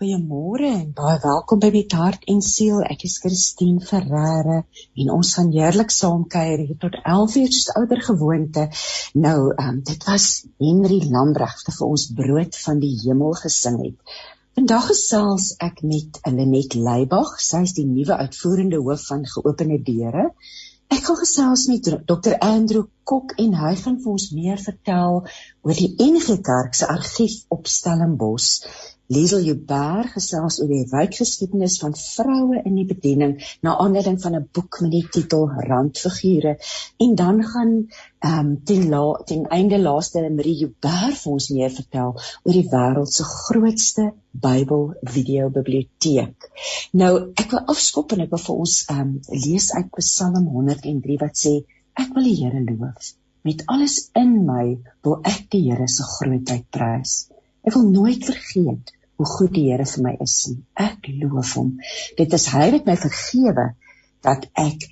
Goeiemôre en baie welkom by Met Hart en Siel. Ek is Christine Ferreira en ons gaan heerlik saam kuier hier tot 11:00 soos ouer gewoonte. Nou, um, dit was Henry Lambrecht wat vir ons brood van die hemel gesing het. Vandag gesels ek met Lenet Leybag. Sy is die nuwe uitvoerende hoof van Geopende Deure. Ek gaan gesels met Dr. Andrew Kok en hy gaan vir ons meer vertel oor die NG Kerk se argief op Stellenbosch Liesel Joubert gesels oor die ryk geskiedenis van vroue in die bediening na aanleiding van 'n boek met die titel Randfigure en dan gaan ehm um, ten la ten einde laaste Marie Joubert vir ons meer vertel oor die wêreld se grootste Bybel video biblioteek. Nou ek wil afskop en ek wil vir ons ehm um, lees uit Psalm 103 wat sê ek wil die Here loof met alles in my wil ek die Here se grootheid prys. Ek wil nooit vergeet hoe goed die Here vir my is. Ek loof hom. Dit is hy wat my vergewe dat ek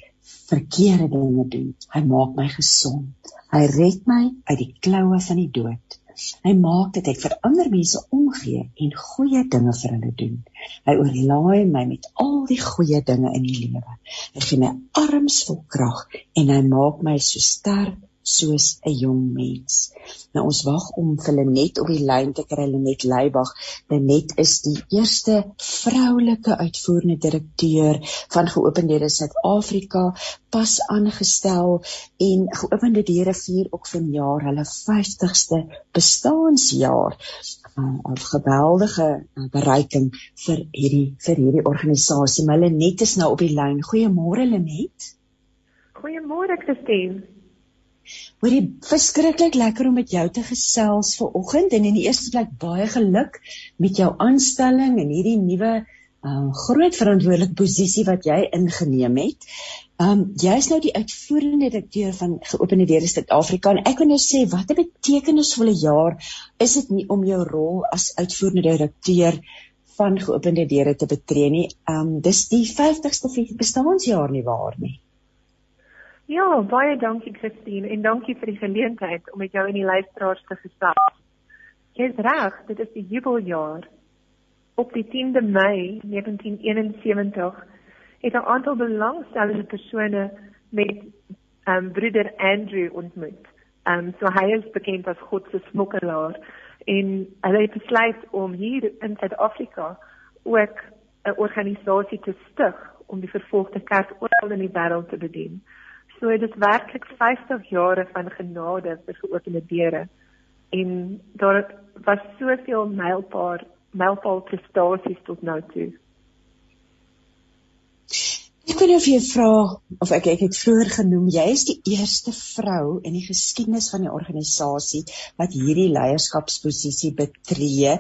verkeerde dinge doen. Hy maak my gesond. Hy red my uit die kloue van die dood. Hy maak dat ek vir ander mense omgee en goeie dinge vir hulle doen. Hy oorlaai my met al die goeie dinge in die lewe. Hy gee my arms vol krag en hy maak my so sterk soos 'n jong mens. Nou ons wag om vir Lenet op die lyn te kry, Lenet Leybag. Lenet is die eerste vroulike uitvoerende direkteur van Geopende Suid-Afrika, pas aangestel en Geopende Deure vier ook vanjaar hulle 50ste bestaanjaar. 'n uh, geweldige uh, bereiking vir hierdie vir hierdie organisasie. Maar Lenet is nou op die lyn. Goeiemôre Lenet. Goeiemôre Christine. Hoorie verskriklik lekker om met jou te gesels vanoggend en in die eerste plek baie geluk met jou aanstelling en hierdie nuwe um, groot verantwoordelike posisie wat jy ingeneem het. Um jy is nou die uitvoerende direkteur van Geopende Deure Suid-Afrika en ek wil nou sê wat 'n betekenisvolle jaar is dit nie om jou rol as uitvoerende direkteur van Geopende Deure te betree nie. Um dis die 50ste bestaanjaar nie waar nie. Ja, baie dankie Christine en dankie vir die geleentheid om met jou en die luisteraars te gesels. Jy is reg, dit is die jubeljaar. Op die 10de Mei 1971 het 'n aantal belangstellende persone met ehm um, broeder Andrew ontmoet. Ehm um, so hy is bekend as God se smokkelaar en hulle het besluit om hier in Suid-Afrika ook 'n organisasie te stig om die vervolgde kerk oral in die wêreld te bedien. So dit is werklik 50 jare van genade vir geopende deure. En daar was soveel mylpaal mylpaal prestasies tot nou toe. Ek wil nou vir jou vra of ek ek het vroeër genoem jy is die eerste vrou in die geskiedenis van die organisasie wat hierdie leierskapsposisie betree.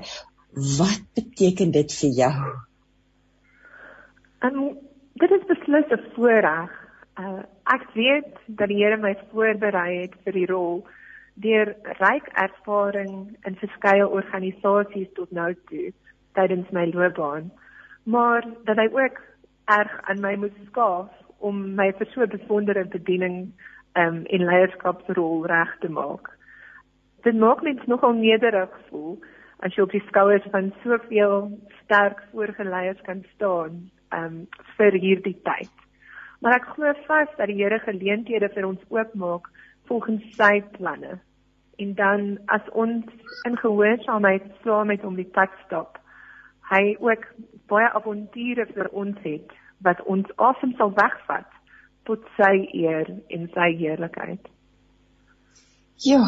Wat beteken dit vir jou? Um, dit is beslis 'n voorreg Uh, ek weet dat die Here my voorberei het vir die rol deur ryk ervaring in verskeie organisasies tot nou toe tydens my loopbaan, maar dat hy ook erg aan my moes skaaf om my vir so 'n besondere bediening um, en leierskapsrol reg te maak. Dit maak mens nogal nederig voel as jy op die skouers van soveel sterk voorgeleiers kan staan um, vir hierdie tyd. Maar ek glo vas dat die Here geleenthede vir ons oopmaak volgens sy planne. En dan as ons in gehoorsaamheid saam met hom die pad stap, hy ook baie avonture vir ons het wat ons asem sal wegvat tot sy eer en sy heerlikheid. Ja,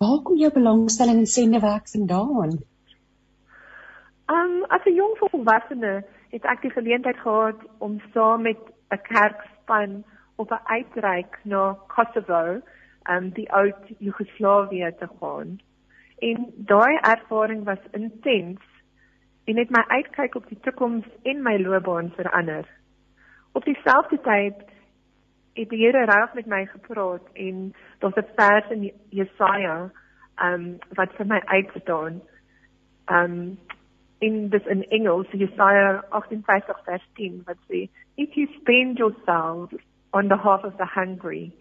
waar kom jou belangstelling in sendewerk vandaan? Um as 'n jong volwassene het ek die geleentheid gehad om saam met 'n kerkspan op 'n uitreik na Kosovo, um die ou Joegoslawië te gaan. En daai ervaring was intens en het my uitkyk op die toekoms en my loopbaan verander. Op dieselfde tyd het die Here raak met my gepraat en daar's 'n vers in Jesaja um wat vir my uitstaan. Um in this in Engels, Jesaja 58 vers 10 wat sê, If you spend yourselves on behalf of the hungry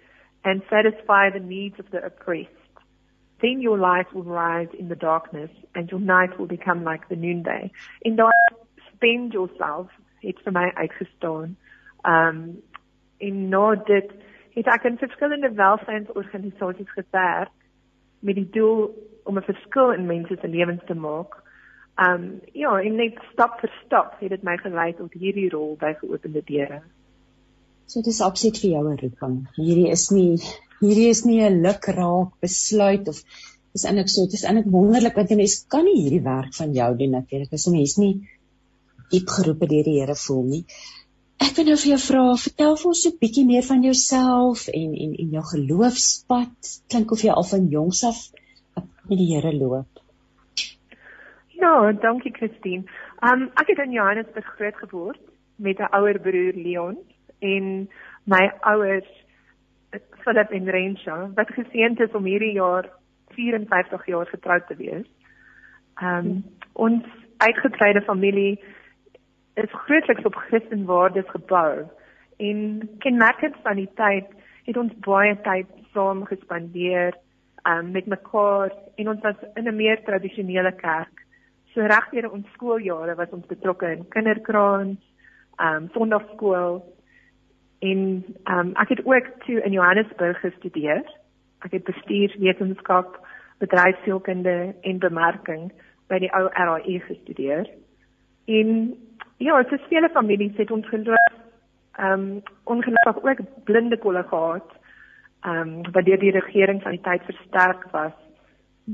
and satisfy the needs of the oppressed, then your light will rise in the darkness and your night will become like the noonday. En daai spend yourself het vir my uitgestaan. Um en nou dit het ek in verskillende welsynsorganisasies gewerk met die doel om 'n verskil in mense se lewens te maak. Um ja, en net stap vir stap het dit my gelei tot hierdie rol by geopende deure. So dis absoluut vir jou 'n roeping. Hierdie is nie hierdie is nie 'n lukraak besluit of dis eintlik so, dis eintlik wonderlik want 'n mens kan nie hierdie werk van jou doen natuurlik as 'n mens nie diep geroep deur die Here voel nie. Ek wil nou vir jou vra, vertel vir ons 'n bietjie meer van jouself en en en jou geloofspad. Klink of jy al van jongs af met die Here loop. Ja, dankie Christine. Um ek het in Johannesburg groot geword met 'n ouer broer Leon en my ouers Philip en Rensha wat geseënd is om hierdie jaar 54 jaar getroud te wees. Um ons uitgetreide familie is grootliks op Christenwaardes gebou en kenmerkend van die tyd het ons baie tyd saam gespandeer um, met mekaar en ons was in 'n meer tradisionele kerk. So regdeur ons skooljare was ons betrokke in kinderkraans, ehm um, sondagskool en ehm um, ek het ook toe in Johannesburg gestudeer. Ek het bestuurswetenskap, bedryfsielkunde en bemarking by die ou RAE gestudeer. En Ja, dit is vele families het ons geloof ehm um, ongelukkig ook blinde kolle gehad. Ehm um, wat deur die regering van die tyd versterk was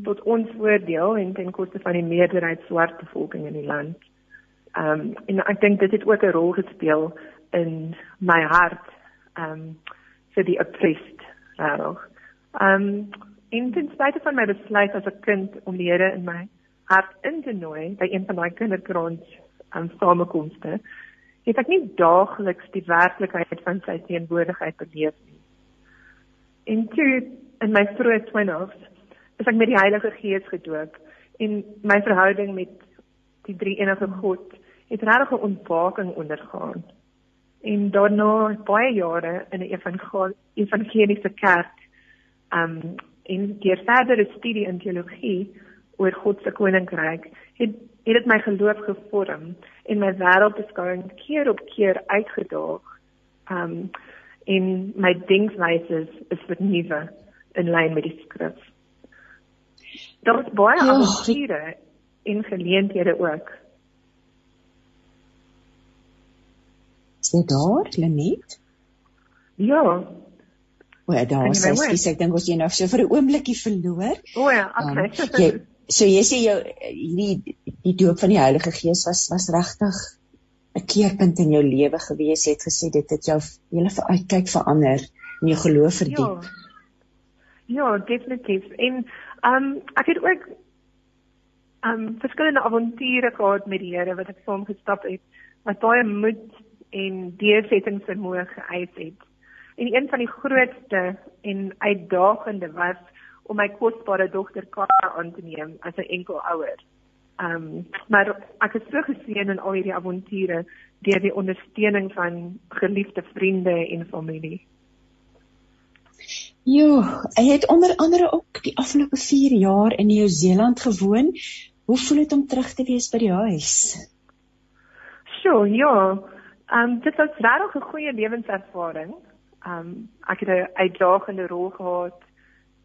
tot ons voordeel en ten koste van die meerderheid swart bevolking in die land. Ehm um, en ek dink dit het ook 'n rol gespeel in my hart ehm um, vir die oppressed reg. Ehm in ten spite van my besluit as 'n kind om die Here in my hart in te nooi by een van daai kinderkrans aan samekomste, het ek nie daagliks die werklikheid van sy teenwoordigheid beleef nie. En toe in my vroeë 20's is ek met die Heilige Gees gedoop en my verhouding met die drie enige God het regtig 'n ontwaking ondergaan. En daarna baie jare in 'n evangeliese kerk, um in die verdere studie in teologie oor God se koninkryk, het het dit my geloof gevorm en my wêreldbeskouing keer op keer uitgedaag. Um en my denkwyse is vernuwe in lyn met die skrif. Daar is baie ja, avonture en geleenthede ook. Sê daar, Lenet? Ja. O, ja, daar is ek, ek dink ons jy nou so vir 'n oombliekie verloor. O ja, okay. Um, jy, so jy sê jou hierdie die doop van die Heilige Gees was was regtig 'n keerpunt in jou lewe gewees het gesê dit het jou hele uitkyk verander en jou geloof verdiep. Ja. Ja, definitief. En um ek het ook um verskillende avonture gehad met die Here wat ek saam gestap het wat baie moed en deursettingsvermoë geëis het. En een van die grootste en uitdagende was om my kosbare dogter Kara aan te neem as 'n enkel ouer. Ehm um, maar ek is so geseën in al hierdie avonture deur die ondersteuning van geliefde vriende en familie. Jo, hy het onder andere ook die afgelope 4 jaar in Nieu-Seeland gewoon. Hoe voel dit om terug te wees by die huis? So, ja. Ehm um, dit was regtig 'n goeie lewenservaring. Ehm um, ek het 'n uitdagende rol gehad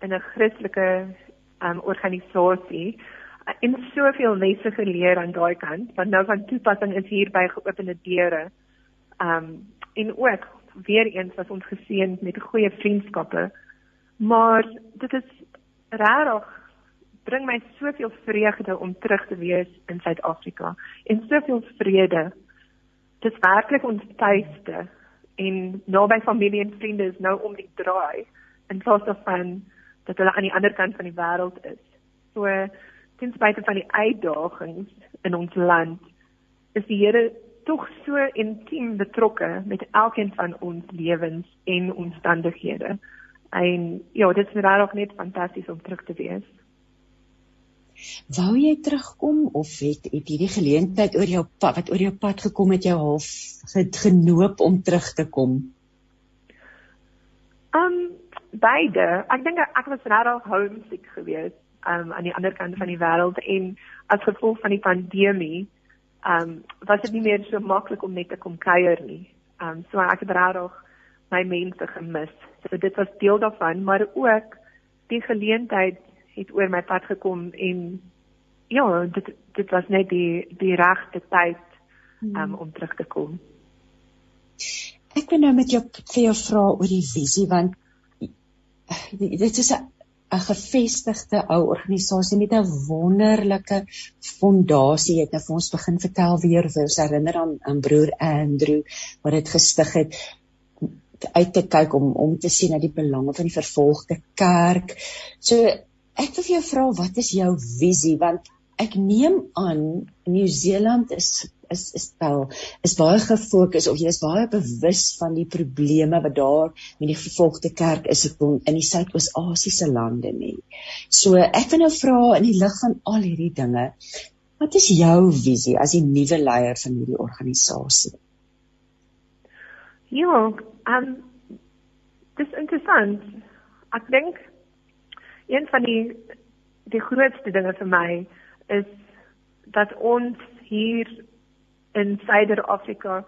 in 'n Christelike um, organisasie en soveel lesse geleer aan daai kant want nou van toepassing is hier by geopende deure. Um en ook weer eens was ons geseën met goeie vriendskappe. Maar dit is rarig bring my soveel vreugde om terug te wees in Suid-Afrika en soveel vrede. Dit is werklik ons tuiste en naby familie en vriende is nou om die draai in plaas daarvan dat hulle aan die ander kant van die wêreld is. So ten spyte van die uitdagings in ons land is die Here tog so intiem betrokke met elkeen van ons lewens en omstandighede. En ja, dit is regtig net fantasties om terug te wees. Wou jy terugkom of het het hierdie geleentheid oor jou pad wat oor jou pad gekom het jou half genoop om terug te kom? Um beide. Ek dink ek was regtig homesick geweest um, aan die ander kant van die wêreld en as gevolg van die pandemie ehm um, was dit nie meer so maklik om net te kom kuier nie. Ehm um, so ek het regtig my mense gemis. So dit was deel daarvan, maar ook die geleentheid het oor my pad gekom en ja, dit dit was net die die regte tyd um, om terug te kom. Ek wil nou met jou vir jou vra oor die visie want dit is 'n 'n gevestigde ou organisasie met 'n wonderlike fondasie. Jy het nou vir ons begin vertel weer ons herinner aan aan broer Andrew wat dit gestig het uit te kyk om om te sien na die belange van die vervolgde kerk. So ek wil vir jou vra wat is jou visie want ek neem aan Nieu-Seeland is is is wel is baie gefokus of jy is baie bewus van die probleme wat daar met die vervolgde kerk is in die Suidoos-Asiëse lande nie. So ek wil nou vra in die lig van al hierdie dinge, wat is jou visie as die nuwe leier van hierdie organisasie? Ja, um dis interessant. Ek dink een van die die grootste dinge vir my is dat ons hier in Suider-Afrika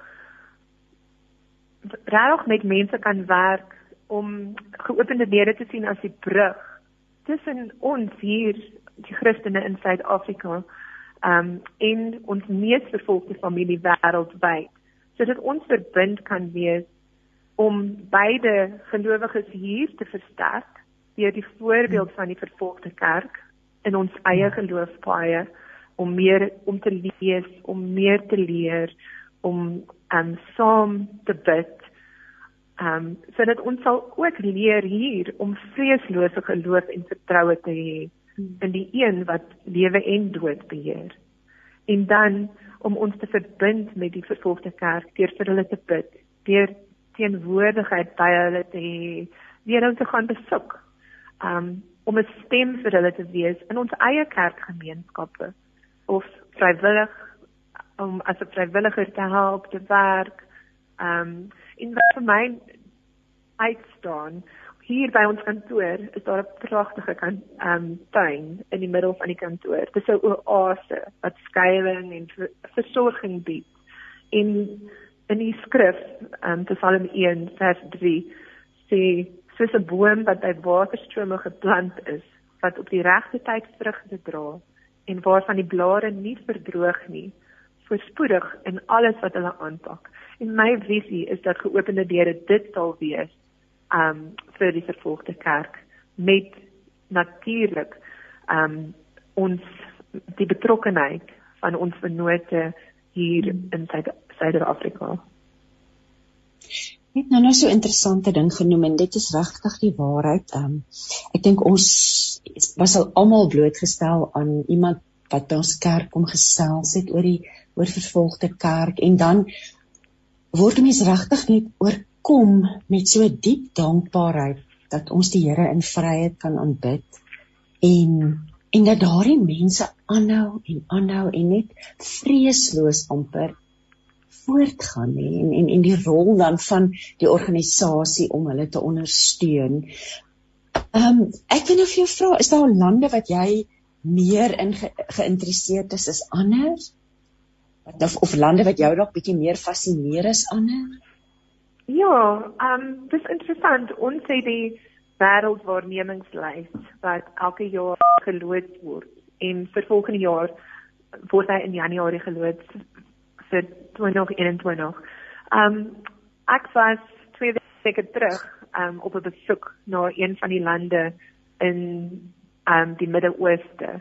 regtig met mense kan werk om geopende deure te sien as die brug tussen ons hier die Christene in Suid-Afrika um, en ons mees vervolgde familie wêreldwyd. Sodat ons verbind kan wees om beide gelowiges hier te versterk deur die voorbeeld van die vervolgde kerk in ons eie geloofspaaie om meer om te lees, om meer te leer, om um saam te bid. Um sodat ons sal ook leer hier om vreeslose geloof en vertroue te hê in die een wat lewe en dood beheer. En dan om ons te verbind met die vervolgde kerk deur vir hulle te bid, deur teenwoordigheid by hulle te hê, deur hulle te gaan besoek. Um om 'n stem vir hulle te wees in ons eie kerkgemeenskappe of vrywillig om as 'n vrywilliger te help te werk. Ehm um, in wat vir my uitstaan hier by ons kantoor is daar 'n pragtige kan ehm um, tuin in die middel van die kantoor. Dit is 'n oase wat skuilings en versorging bied. In in die skrif ehm um, Psalm 1 vers 3 sê soos 'n boom wat by waterstrome geplant is, wat op die regte tyd vrugte dra en waarvan die blare nie verdroog nie, voorspoedig in alles wat hulle aanpak. En my visie is dat geopende deure dit sal wees um vir die vervolgde kerk met natuurlik um ons die betrokkenheid van ons vennote hier in Suid-Afrika het nou nou so 'n interessante ding genoem en dit is regtig die waarheid. Um ek dink ons was al almal blootgestel aan iemand wat by ons kerk kom gesels het oor die oor vervolgde kerk en dan word mense regtig net oorkom met so diep dankbaarheid dat ons die Here in vryheid kan aanbid en en dat daardie mense aanhou en aanhou en net vreesloos amper voortgaan hè en en en die rol dan van die organisasie om hulle te ondersteun. Ehm um, ek wil nou vir jou vra, is daar lande wat jy meer in ge, geïnteresseerd is as ander? Wat of, of lande wat jou dalk bietjie meer fascineer as ander? Ja, ehm um, dis interessant. Ons sê die wêreldwaarnemingslys wat elke jaar geloods word en vir volgende jaar word hy in Januarie geloods vir 2021. Um ek was twee weke terug um op 'n besoek na een van die lande in um die Midde-Ooste.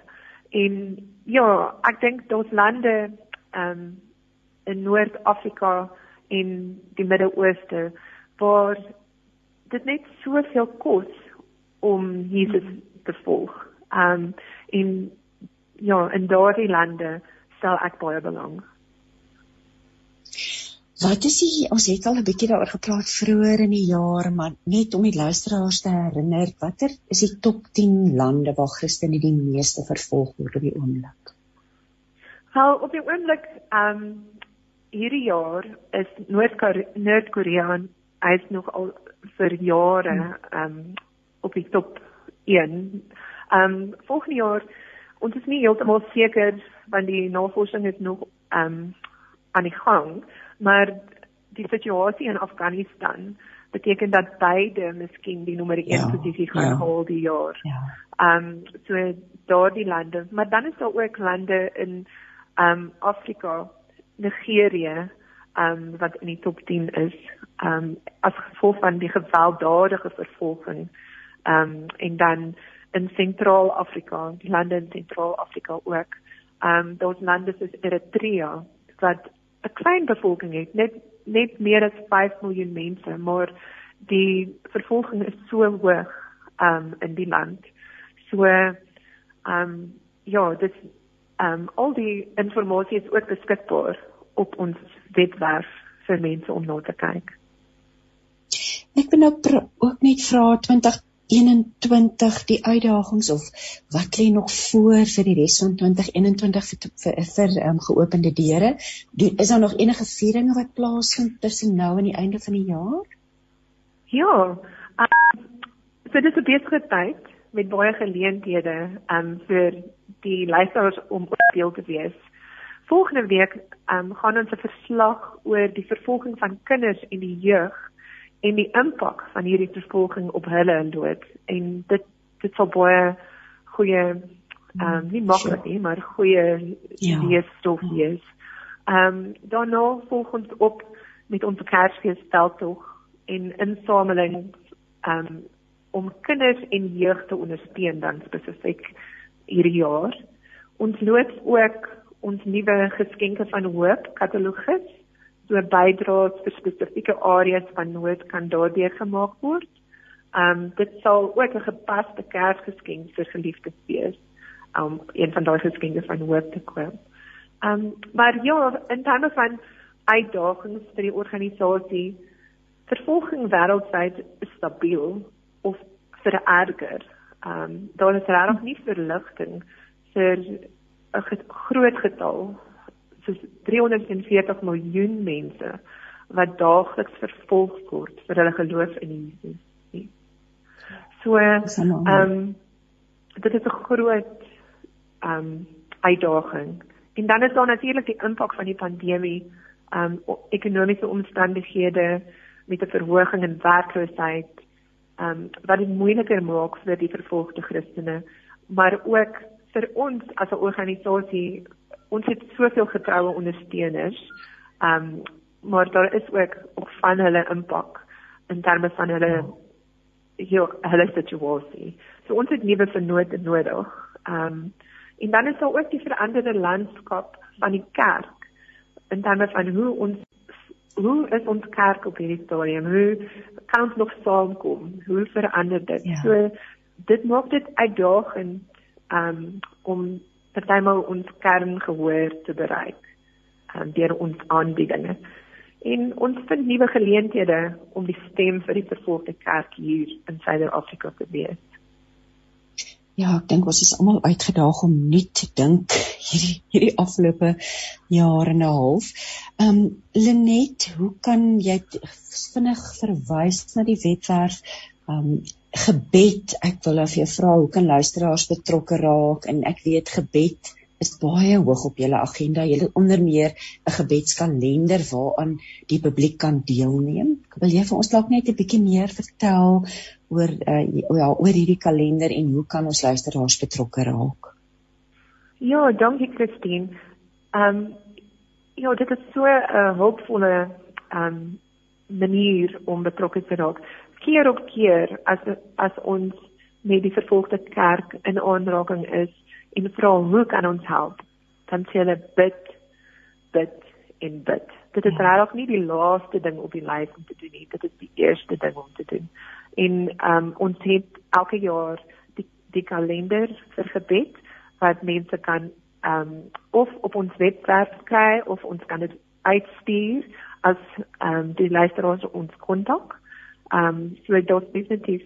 En ja, ek dink daar's lande um in Noord-Afrika en die Midde-Ooste waar dit net soveel kos om Jesus te volg. Um in ja, in daardie lande sal ek baie belang. Wat is die ons het al 'n bietjie daaroor gepraat vroeër in die jaar, maar net om die luisteraars te herinner, watter is die top 10 lande waar Christene die meeste vervolg word op die oomblik? Wel, op die oomblik, ehm um, hierdie jaar is Noord-Korea hy's nog al vir jare ehm um, op die top 1. Ehm um, volgende jaar ons is nie heeltemal seker want die navorsing is nog ehm um, aan die gang, maar die situasie in Afghanistan beteken dat beide miskien die nommer 1 ja, posisie gaan ja. haal die jaar. Ja. Ehm um, so daardie lande, maar dan is daar ook lande in ehm um, Afrika, Nigerië, ehm um, wat in die top 10 is, ehm um, as gevolg van die gewelddadige vervolging. Ehm um, en dan in Sentraal-Afrika, die lande in Sentraal-Afrika ook. Ehm um, daar's lande soos Eritrea wat 'n klein bevolking het, net net meer as 5 miljoen mense, maar die vervolging is so hoog um in die land. So um ja, dit um al die inligting is ook beskikbaar op ons webwerf vir mense om na te kyk. Ek wil nou ook net vra 2021 die uitdagings of wat lê nog voor vir die res van 2021 vir vir, vir um, geopende deure? Is daar nog enige vieringe wat plaasvind tussen nou en die einde van die jaar? Ja. Um, so dit is 'n besige tyd met baie geleenthede um vir die luisteraars om deel te wees. Volgende week um gaan ons 'n verslag oor die vervolging van kinders en die jeug en die impak van hierdie vervolging op hulle en dood en dit dit sal baie goeie ehm um, nie maklik nie maar goeie ja. leesstof wees. Ehm um, daarna volg ons op met ons Kersfees tog en insameling um, om kinders en jeug te ondersteun dan spesifiek hierdie jaar. Ons loods ook ons nuwe geskenke van hoop katalogus so bydraes vir spesifieke areas van nood kan daardeur gemaak word. Um dit sal ook 'n gepaste Kersgeskenk vir geliefdes wees om um, een van daai geskenke van hoop te koop. Um maar ja, in terme van uitdagings vir die organisasie vervolging wêreldwyd stabiel of vererger. Ehm um, daar is regtig nie verligting vir 'n groot getal soos 340 miljoen mense wat daagliks vervolg word vir hulle geloof in Jesus. Nie. So ehm um, dit is 'n groot ehm um, uitdaging. En dan is daar natuurlik die impak van die pandemie, ehm um, ekonomiese omstandighede, met 'n verhoging in werkloosheid ehm um, wat dit moeiliker maak vir die vervolgde Christene, maar ook vir ons as 'n organisasie, ons het soveel getroue ondersteuners. Ehm um, maar daar is ook ook van hulle impak in terme van hulle hier hulle situasie. So ons het nuwe vernote nodig. Ehm um, en dan is daar ook die veranderde landskap van die kerk in terme van hoe ons hoe is ons kerk op hierdie stadium? Hoe kan ons nog saamkom? Hoe verander dit? Ja. So dit maak dit uitdagend um, om partymal ons kerngehoor te bereik um, deur ons aanbiedinge. En ons vind nuwe geleenthede om die stem vir die vervolgde kerk hier in Suider-Afrika te wees. Ja, ek dink ons is almal uitgedaag om nuut te dink hierdie hierdie afgelope jare en 'n half. Ehm um, Lenet, hoe kan jy vinnig verwys na die webwerf ehm um, gebed? Ek wil af jou vra hoe kan luisteraars betrokke raak en ek weet gebed is baie hoog op julle agenda. Julle onder meer 'n gebedskalender waaraan die publiek kan deelneem. Wil jy vir ons dalk net 'n bietjie meer vertel oor uh, ja, oor hierdie kalender en hoe kan ons luisteraars betrokke raak? Ja, dankie Christine. Ehm um, ja, dit is so 'n hulpvolle ehm um, manier om betrokke te raak. Keer op keer as as ons met die vervolgde kerk in aanraking is, en vra hoe kan ons help? Dan sê hulle bid, bid en bid. Dit is ja. regtig nie die laaste ding op die lys om te doen nie, dit is die eerste ding om te doen. En ehm um, ons het elke jaar die die kalender vir gebed wat mense kan ehm um, of op ons webwerf kry of ons kan dit uitstuur as ehm um, die luisteraars ons kontak. Ehm um, so dit is definitief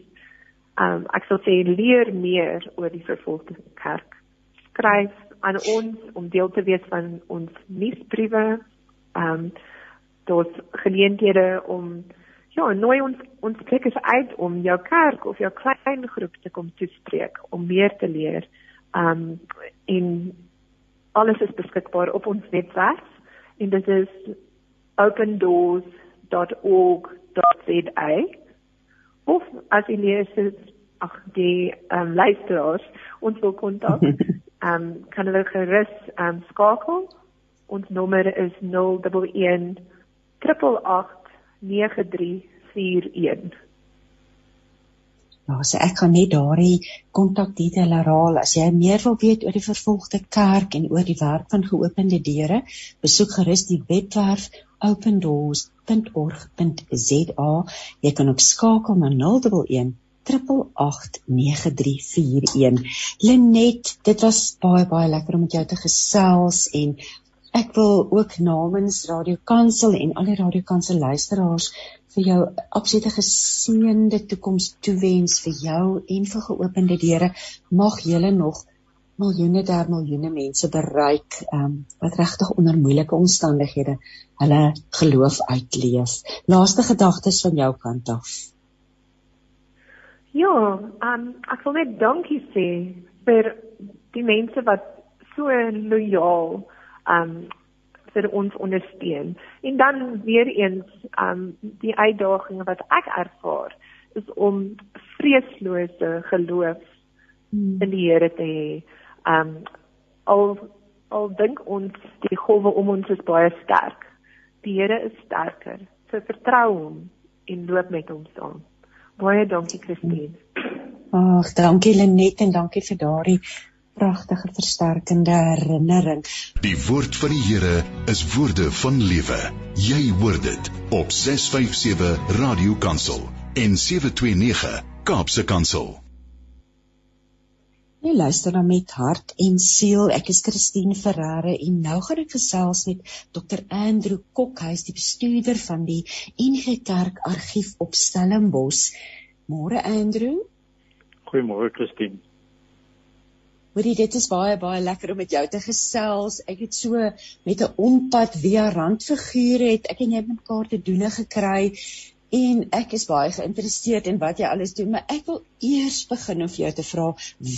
ehm um, ek sou sê leer meer oor die vervolgde kerk skryf aan ons om deel te wees van ons nuusbriewe. Ehm um, daar's geleenthede om ja, nooi ons ons kykers uit om jou kerk of jou klein groep te kom toespreek om meer te leer. Ehm um, en alles is beskikbaar op ons webwerf en dit is opendoors.org.za of as jy lees ag die ehm um, luisteraars ons wil kontak. Ehm um, kan hulle gerus ehm um, skakel. Ons nommer is 011 888 9341 Ja, so ek gaan net daardie kontakdetail herhaal. As jy meer wil weet oor die vervolgde kerk en oor die werk van geopende deure, besoek gerus die webwerf opendoors.org.za. Jy kan ook skakel na 011 8889341. Lenet, dit was baie baie lekker om met jou te gesels en ek wil ook namens Radio Kansel en al die Radio Kansel luisteraars vir jou absolute geseënde toekoms toewens vir jou en vir geopende deure. Mag julle nog miljoene der miljoene mense bereik um, wat regtig onder moeilike omstandighede hulle geloof uitleef. Laaste gedagtes van jou kant af. Ja, um, ek wil net dankie sê vir die mense wat so lojaal um vir ons ondersteun. En dan weer eens um die uitdaging wat ek ervaar is om vreeslose geloof hmm. in die Here te hê. Um al al dink ons die golwe om ons is baie sterk. Die Here is sterker. So vertrou hom en loop met hom saam. Baie dankie Christine. Ag, dankie Lenet en dankie vir daardie pragtige versterkende herinnering. Die woord van die Here is woorde van lewe. Jy hoor dit op 657 Radio Kansel en 729 Kaapse Kansel. Jy luister na met hart en siel. Ek is Christine Ferreira en nou gaan ek gesels met Dr. Andrew Kok, hy is die bestuurder van die NG Kerk Argief op Stellenbosch. Môre Andrew. Goeiemôre Christine. Hoorie, dit is baie baie lekker om met jou te gesels. Ek het so met 'n ompad via randfigure het ek en jy mekaar te doene gekry en ek is baie geïnteresseerd in wat jy alles doen, maar ek wil eers begin om vir jou te vra,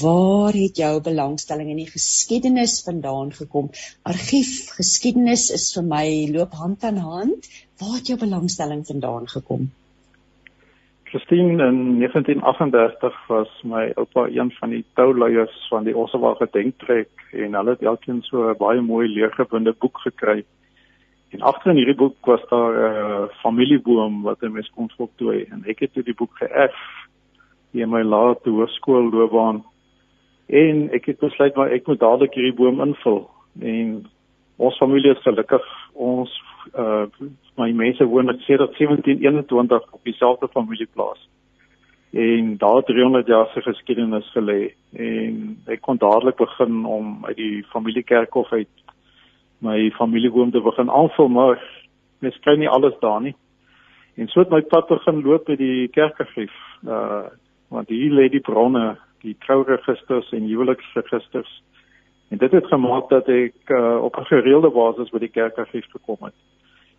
waar het jou belangstelling in die geskiedenis vandaan gekom? Argief geskiedenis is vir my loop hand aan hand. Waar het jou belangstelling vandaan gekom? Christine in 1938 was my oupa een van die touleiers van die Ossewa gedenktrek en hulle het elkeen so 'n baie mooi leergebinde boek gekry. En agter in hierdie boek was daar 'n uh, familieboom wat 'n mens kon voltooi en ek het toe die boek geërf in my laaste hoërskoolloopbaan. En ek het besluit maar ek moet dadelik hierdie boom invul en ons familie is gelukkig ons uh my mense woon sê dat 1721 op dieselfde familieplaas. En daar 300 jaar se geskiedenis gelê en ek kon dadelik begin om uit die familiekerkhof uit my familiewoon te begin aanvul maar mens kry nie alles daar nie. En so het my pad begin loop by die kerkargief. Uh want hier lê die bronne, die trouregisters en huweliksregisters. En dit het gemaak dat ek uh, op 'n gereelde basis by die kerkargief gekom het.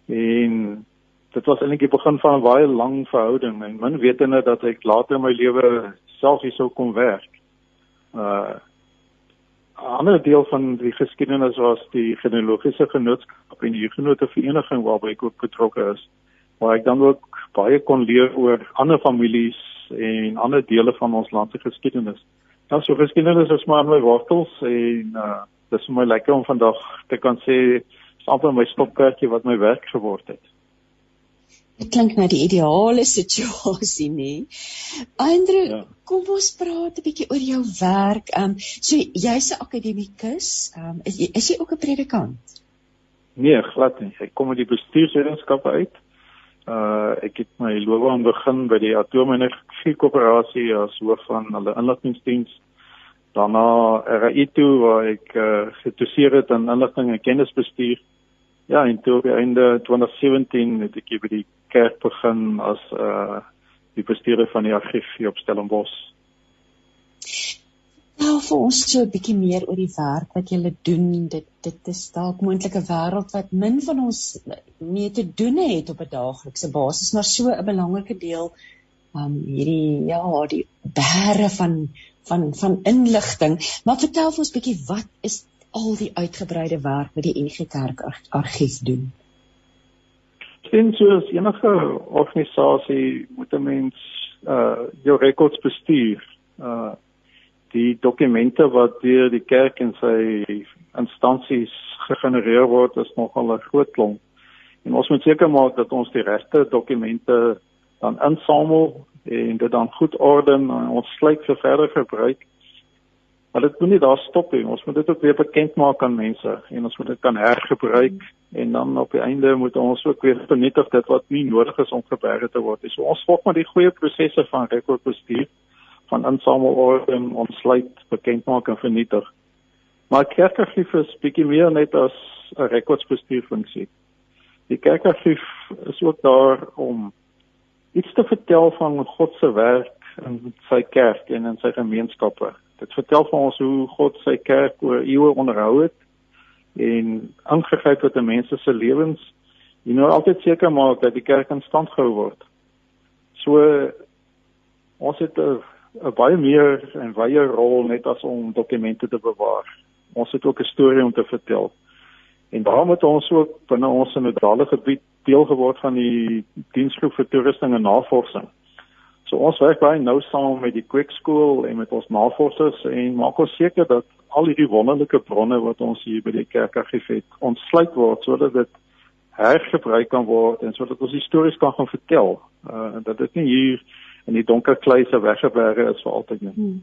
En dit was eintlik die begin van 'n baie lang verhouding en min wetende dat ek later in my lewe self hier sou kom werk. Uh ander deel van die geskiedenis was die genealogiese genootskap en die genote vereniging waarby ek ook betrokke is. Waar ek dan ook baie kon leer oor ander families en ander dele van ons land se geskiedenis. Ja, so geskiedenis is maar my wortels en uh dis vir my lekker om vandag te kan sê amper my stopkaartjie wat my werk geword het. Dit klink na die ideale situasie nie. Andre, ja. kom ons praat 'n bietjie oor jou werk. Ehm um, so jy's 'n akademikus. Ehm um, is, is jy ook 'n predikant? Nee, glad nie. Ek kom uit die bestuurswetenskappe uit. Uh ek het my loopbaan begin by die Atoomenergie Koöperasie as hoof van hulle inligtingdiens. Daarna RAI toe waar ek uh, gedoseer het in inligting en kennisbestuur. Ja, en toe by einde 2017 het ek by die kerk begin as uh die bestuurder van die argief hier op Stellenbosch. Nou vir ons so 'n bietjie meer oor die werk wat julle doen. Dit dit is dalk moontlik 'n wêreld wat min van ons mee te doen het op 'n daaglikse basis, maar so 'n belangrike deel um hierdie ja, die bære van van van inligting. Maar vertel vir ons bietjie wat is al die uitgebreide werk wat die NG Kerk argief doen? Sien soos enige organisasie moet 'n mens uh jou rekords bestuur. Uh die dokumente wat deur die kerk en sy instansies gegenereer word is nogal 'n groot klomp. En ons moet seker maak dat ons die regte dokumente dan insamel en dit dan goed orden en ons sluit vir verder gebruik. Maar dit moet nie daar stop nie. Ons moet dit ook weer bekend maak aan mense en ons moet dit kan hergebruik en dan op die einde moet ons ook weer vernietig dit wat nie nodig is om geberg te word nie. So ons volg maar die goeie prosesse van rekordbestuur van insamel orden, ontsluit, bekend maak en vernietig. Maar kerkargief is bietjie meer net as 'n rekordsbestuurfunksie. Die kerkargief is ook daar om iets te vertel van God se werk in sy kerk en in sy gemeenskappe. Dit vertel vir ons hoe God sy kerk oor eeue onderhou het en aangegryp het in mense se lewens. Jy moet altyd seker maak dat die kerk in stand gehou word. So ons het 'n 'n baie meer en baie rol net as om dokumente te bewaar. Ons het ook 'n storie om te vertel. En daarom het ons ook binne ons sentrale gebied deel geword van die diensgroep vir toerusting en navorsing. So ons werk baie nou saam met die School en met ons navorsers en maak ons seker dat al hierdie wonderlike bronne wat ons hier by die kerkargief het, ontsluit word sodat dit hergebruik kan word en sodat ons stories kan gaan vertel. Uh dat dit nie hier in die donker kluise weggeberg is vir altyd nie. Hmm.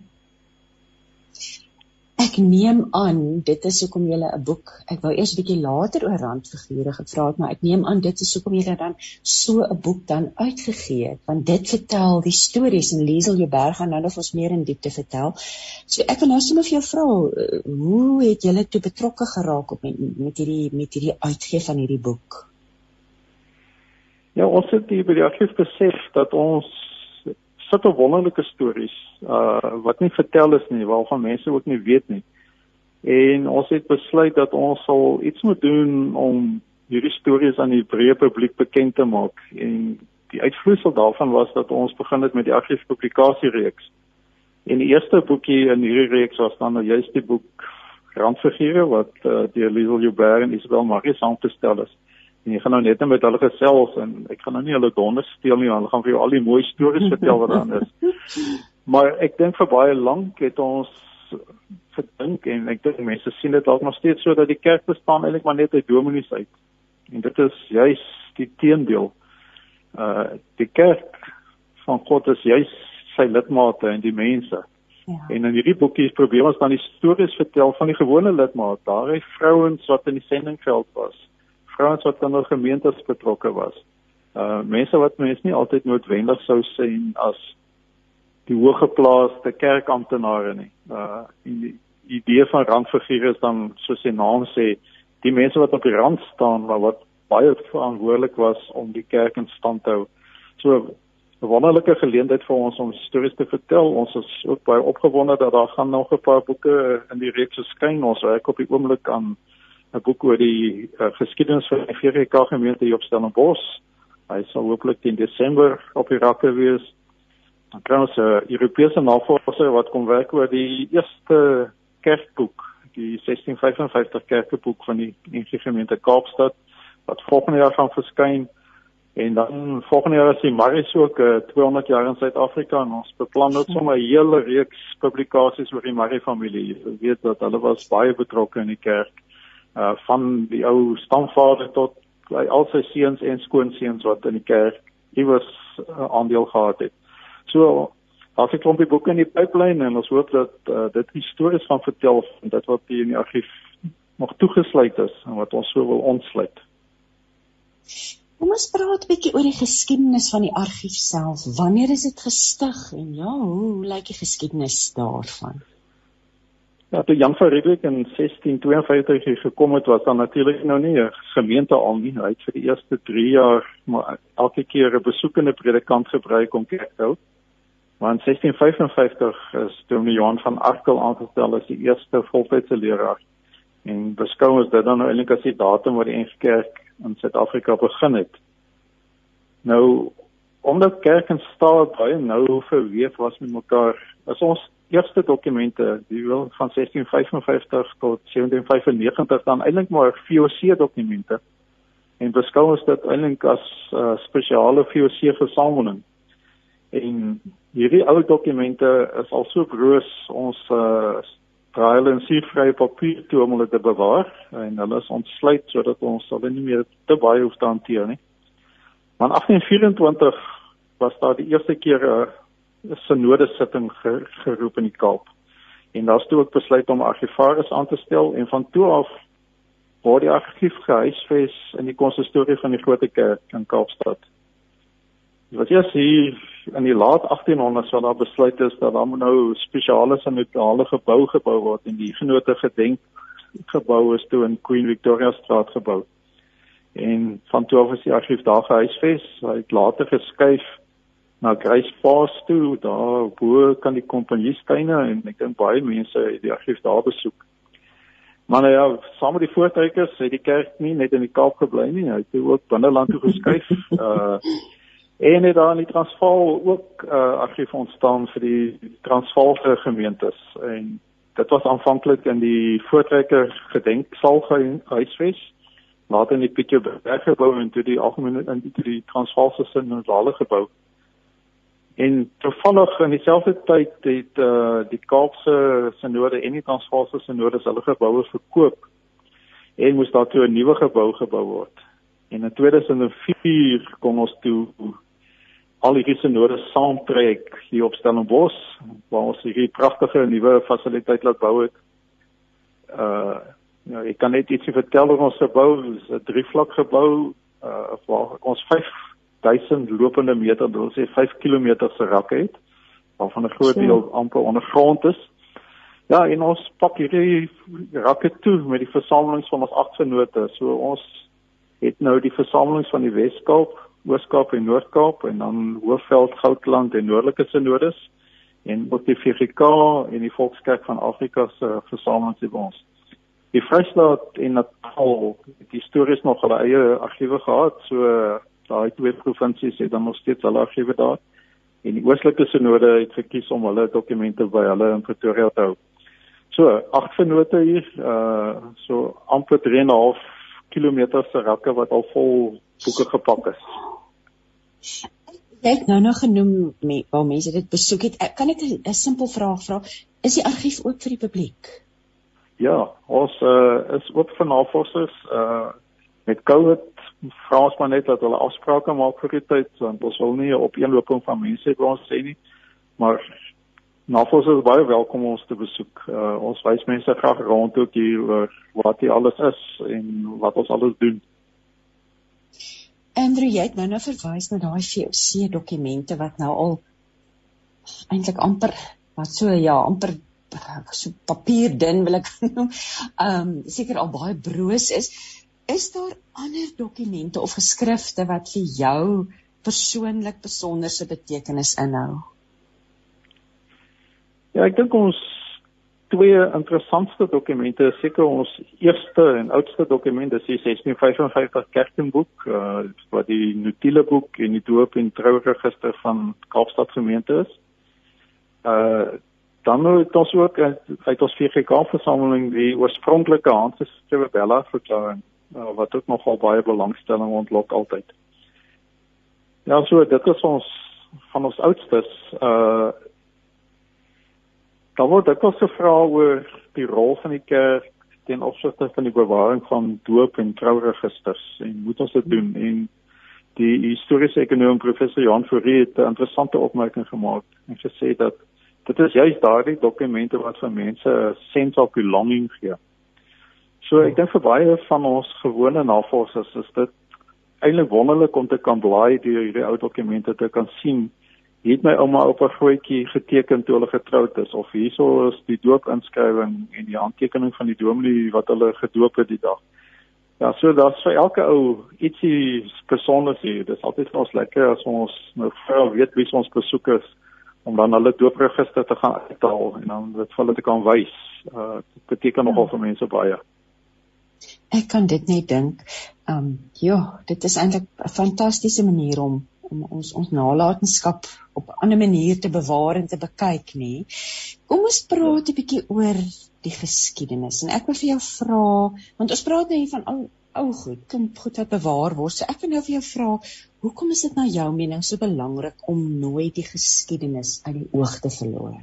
Ek neem aan dit is hoekom jy 'n boek, ek wou eers 'n bietjie later oor randfigure gevra het, maar ek neem aan dit is hoekom jy dan so 'n boek dan uitgegee het, want dit vertel die stories en Liesel Jouberg gaan nou nog ons meer in diepte vertel. So ek wil nou sommer vir jou vra, eh, hoe het jy toe betrokke geraak op met, met hierdie met hierdie uitgee van hierdie boek? Ja, ons het hier by die argief besef dat ons sulke wonderlike stories uh wat nie vertel is nie, waarvan mense ook nie weet nie. En ons het besluit dat ons sal iets moet doen om hierdie stories aan die breë publiek bekend te maak. En die uitvloeisel daarvan was dat ons begin het met die argiefpublikasiereeks. En die eerste boekie in hierdie reeks was dan nou juist die boek Randfigure wat uh, deur Liesel Joubert en Isabel Marie saamgestel is. En jy gaan nou net met hulle gesels en ek gaan nou nie hulle donder steel nie, hulle gaan vir jou al die mooi stories vertel wat daar is. Maar ek dink vir baie lank het ons gedink en ek dink mense sien dit dalk nog steeds so dat die kerk bestaan eintlik maar net uit dominees uit. En dit is juis die teendeel. Uh die kerk van God is juis sy lidmate en die mense. Ja. En in hierdie boekie probeer ons dan die stories vertel van die gewone lidmate, daai vrouens wat in die sendingveld was vrouens wat dan nog gemeentes betrokke was. Uh mense wat mense nie altyd noodwendig sou sien as die hoëgeplaaste kerkamptenare nie. Uh die idee van randfigure is dan soos sy naam sê, die mense wat op die rand staan maar wat baie verantwoordelik was om die kerk in stand te hou. So 'n wonderlike geleentheid vir ons om stories te vertel. Ons is ook baie opgewonde dat daar gaan nog 'n paar boeke in die reeks verskyn. Ons werk op die oomblik aan 'n boek oor die uh, geskiedenis van die VGK gemeente hier op Stellenbosch. Hy sal hopelik in Desember op die rakke wees. Dan kry ons 'n uh, Europese navorser wat kom werk oor die eerste kerkboek, die 1655 kerkboek van die NG gemeente Kaapstad wat volgende jaar gaan verskyn. En dan volgende jaar is die Maris ook uh, 200 jaar in Suid-Afrika en ons beplan net sommer 'n hele reeks publikasies oor die Marie familie. Jy weet dat hulle was baie betrokke in die kerk uh van die ou stamvader tot by al sy seuns en skoonseuns wat in die kerk iewers uh, aandeel gehad het. So as ek klompie boeke in die pipeline en ons hoop dat uh, dit stories van vertel en dit wat hier in die argief nog toegesluit is en wat ons so wil ontsluit. Kom ons praat 'n bietjie oor die geskiedenis van die argief self. Wanneer is dit gestig en ja, hoe lyk die geskiedenis daarvan? Ja, toe Jan van Riebeeck in 1652 hier gekom het, was dan natuurlik nou nie 'n gemeente al nie. Hy het vir die eerste 3 jaar maar elke keer 'n besoekende predikant gebruik om kerk te hou. Maar in 1655 is Dominee Johan van Arkel aangestel as die eerste voltydse leraar. En beskou ons dit dan nou eintlik as die datum waar die NG Kerk in Suid-Afrika begin het. Nou omdat kerk en staat baie nou verweef was met mekaar, is ons eerste dokumente, die wil van 1655 tot 1795 dan eintlik maar VOC dokumente. En beskou ons dit eintlik as 'n uh, spesiale VOC versameling. En hierdie ou dokumente is al so broos ons uh, draai hulle in suurvrye papier toe om hulle te bewaar en hulle is ontsluit sodat ons hulle nie meer te baie hoef te hanteer nie. Maar in 1824 was daar die eerste keer 'n uh, synode sitting geroep in die Kaap. En daar's toe ook besluit om argivaris aan te stel en van toe af word die argief gehuisves in die konsistorie van die Grote Kerk in Kaapstad. Wat jy sien in die laat 1800s wat daar besluit is dat daar nou spesiale sanitale gebou gebou word en die genote gedenk gebou is toe in Queen Victoria Straat gebou. En van toe af is die argief daar gehuisves. Hy het later geskuif na Grace Pass toe, daar bo kan die kompanjie steine en ek dink baie mense het die argief daar besoek. Maar nou ja, saam met die voortrekkers het die kerk nie net in die Kaap gebly nie, hy het ook binneland toe geskuif. uh en het daar in die Transvaal ook 'n uh, argief ontstaan vir die Transvaalse gemeentes en dit was aanvanklik in die voortrekker gedenksaal gehuisves later in die Pieterberg gebou en toe die algemene in die, Transvaalse sinodale gebou. En toevallig in dieselfde tyd het uh, die Kaapse sinode en die Transvaalse sinode hulle geboue verkoop en moes daar toe 'n nuwe gebou gebou word. En in 2004 kom ons toe al hierdie sinode saamtrek hier op Stellenbosch waar ons hierdie pragtige nuwe fasiliteit laat bou het. Uh ja, ek kan net ietsie vertel oor ons gebou, dit is 'n drievlak gebou uh waar ons 5000 lopende meter, dit wil sê 5 km se rakke het waarvan 'n groot deel amper ondergrond is. Ja, en ons pak hierdie rakke toe met die versamelings van ons agt vennote. So ons het nou die versamelings van die Weskaap, Ooskaap en Noord-Kaap en dan Hoofveld, Goudland en Noordelike Sinodes en ook die VGK en die Volkskerk van Afrika se versamelings by ons. Die Vrystaat en Natal het histories nog hulle eie argiewe gehad, so daai twee provinsies het dan nog steeds hulle argiewe daar. En die Oostelike Sinode het gekies om hulle dokumente by hulle in Pretoria te hou. So, agt vennote hier, uh so amper 3.5 km se rakke wat al vol boeke gepak is. Jy het nou nog genoem me, waar mense dit besoek het. Kan ek 'n simpel vraag vra? Is die argief oop vir die publiek? Ja, ons uh, is oop vir navorsers. Uh met COVID vra ons maar net dat hulle afsprake maak vir die tyd want ons wil nie 'n opeenloping van mense by ons sê nie. Maar navorsers is baie welkom om ons te besoek. Uh ons wys mense graag rond ook hier oor wat hier alles is en wat ons alles doen. Andrew, jy het nou nou verwys na daai VOC dokumente wat nou al eintlik amper wat so ja, amper so papierdun wil ek noem. Ehm um, seker al baie broos is. Is daar ander dokumente of geskrifte wat vir jou persoonlik besonderse betekenis inhou? Ja, ek dink ons twee interessantste dokumente is seker ons eerste en oudste dokument is die 1655 Kerkenboek uh, wat die notule boek en die doop en trouregister van Kaapstad gemeente is. Uh dan het ons ook uit ons VGK versameling die oorspronklike handgeskrewe Bella verklaring uh, wat ook nogal baie belangstelling ontlok altyd. Ja, so dit is ons van ons oudstes uh Daar word ook gevra oor die rol van die kerk ten opsigte van die bewaring van doop en trouregisters en moet ons dit doen en die historiese ekonom professor Jan Fourie het 'n interessante opmerking gemaak en gesê dat dit is juist daardie dokumente wat vir mense 'n sense of belonging gee. So ek dink vir baie van ons gewone navorsers is dit eintlik wonderlik om te kan blaai deur hierdie ou dokumente te kan sien het my ouma op 'n grootjie geteken toe hulle getroud is of hierso is die doopinskrywing en die handtekening van die dominee wat hulle gedoop het die dag. Ja, so daar's vir elke ou ietsie spesiaals hier. Dit is altyd vir ons lekker as ons nou vir weet wie ons besoekers om dan hulle doopregister te gaan uithaal en dan dit vir hulle te kan wys. Uh dit beteken nogal vir mense baie. Ek kan dit net dink. Ehm um, ja, dit is eintlik 'n fantastiese manier om om ons ons nalatenskap op 'n ander manier te bewaar en te bekyk nie. Kom ons praat 'n bietjie oor die geskiedenis en ek wil vir jou vra want ons praat nou hier van ou ou goed, kom goed wat bewaar word. So ek wil nou vir jou vra, hoekom is dit na jou mening so belangrik om nooit die geskiedenis uit die oog te verloor?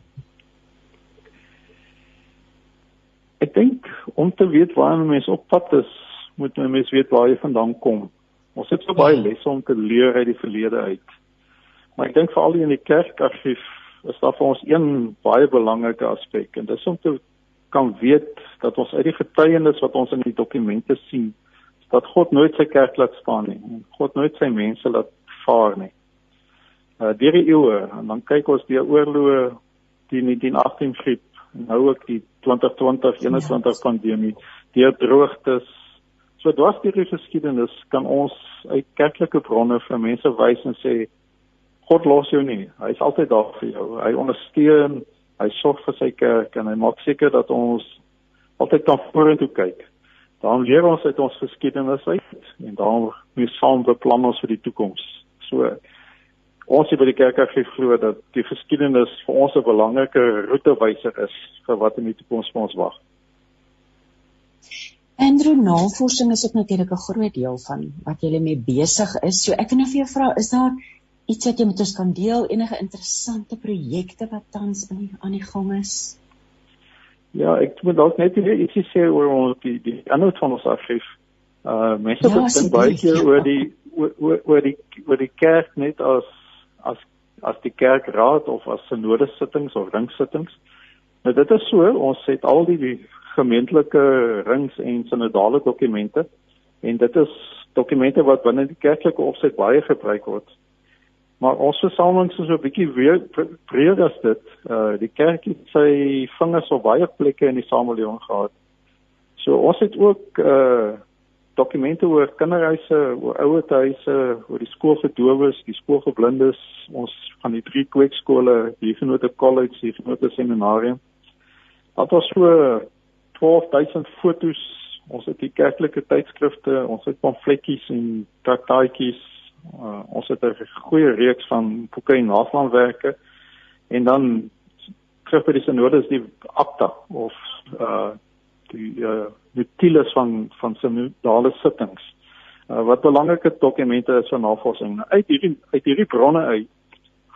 Ek dink om te weet waar 'n mens op pad is, moet 'n mens weet waar jy vandaan kom. Ons het so baie ja. lesse om te leer uit die verlede uit. Maar ek dink veral in die kerkargief is daar vir ons een baie belangrike aspek en dit is om te kan weet dat ons uit die getuienis wat ons in die dokumente sien, dat God nooit sy kerk laat staan nie. God nooit sy mense laat vaar nie. Uh deur die eeue en dan kyk ons die oorloë die 1918 griep nou ook die 2020 21 ja. pandemie, die droogtes. So dwars deur die geskiedenis kan ons uit kerklike bronne vir mense wys en sê God los jou nie. Hy is altyd daar vir jou. Hy ondersteun, hy sorg vir sy kerk en hy maak seker dat ons altyd kan vorentoe kyk. Dan leer ons uit ons geskiedenis uit en dan moet saam beplan ons vir die toekoms. So ons hier by die kerk glo dat die geskiedenis vir ons 'n belangrike roetewyser is vir wat in die toekoms vir ons wag. Andrew, navorsing is ook natuurlik 'n groot deel van wat jy mee besig is. So ek wil nou vir jou vra, is daar iets wat jy met ons kan deel, enige interessante projekte wat tans in aan die gang is? Ja, ek moet dalk net weer ietsie sê oor ons die die ander van ons argief. Uh mense ja, dink baie keer ja. oor die oor oor die oor die kerk net as as as die kerkraad of as synode sittings of ringsittings. Nou dit is so, ons het al die, die gemeentelike rings en synodale dokumente en dit is dokumente wat binne die kerklike opset baie gebruik word. Maar ons versamelings is so 'n bietjie breër as dit. Uh die kerk het sy vingers op baie plekke in die samelewing gehad. So ons het ook uh dokumente oor kinderhuise, oor ouerhuise, oor die skool vir dowes, die skool vir blindes, ons van die drie kweekskole, die Genote College, die Genote Seminarium. Dit was so 12000 fotos. Ons het die kerklike tydskrifte, ons het pamfletjies en traktaatjies. Uh, ons het 'n goeie reeks van boeke en naslaanwerke en dan terug by die synodes die akta of uh die uh notules van van synodale sittings. Uh, wat belangrike dokumente is vir navorsing. Nou, uit hierdie uit hierdie bronne uit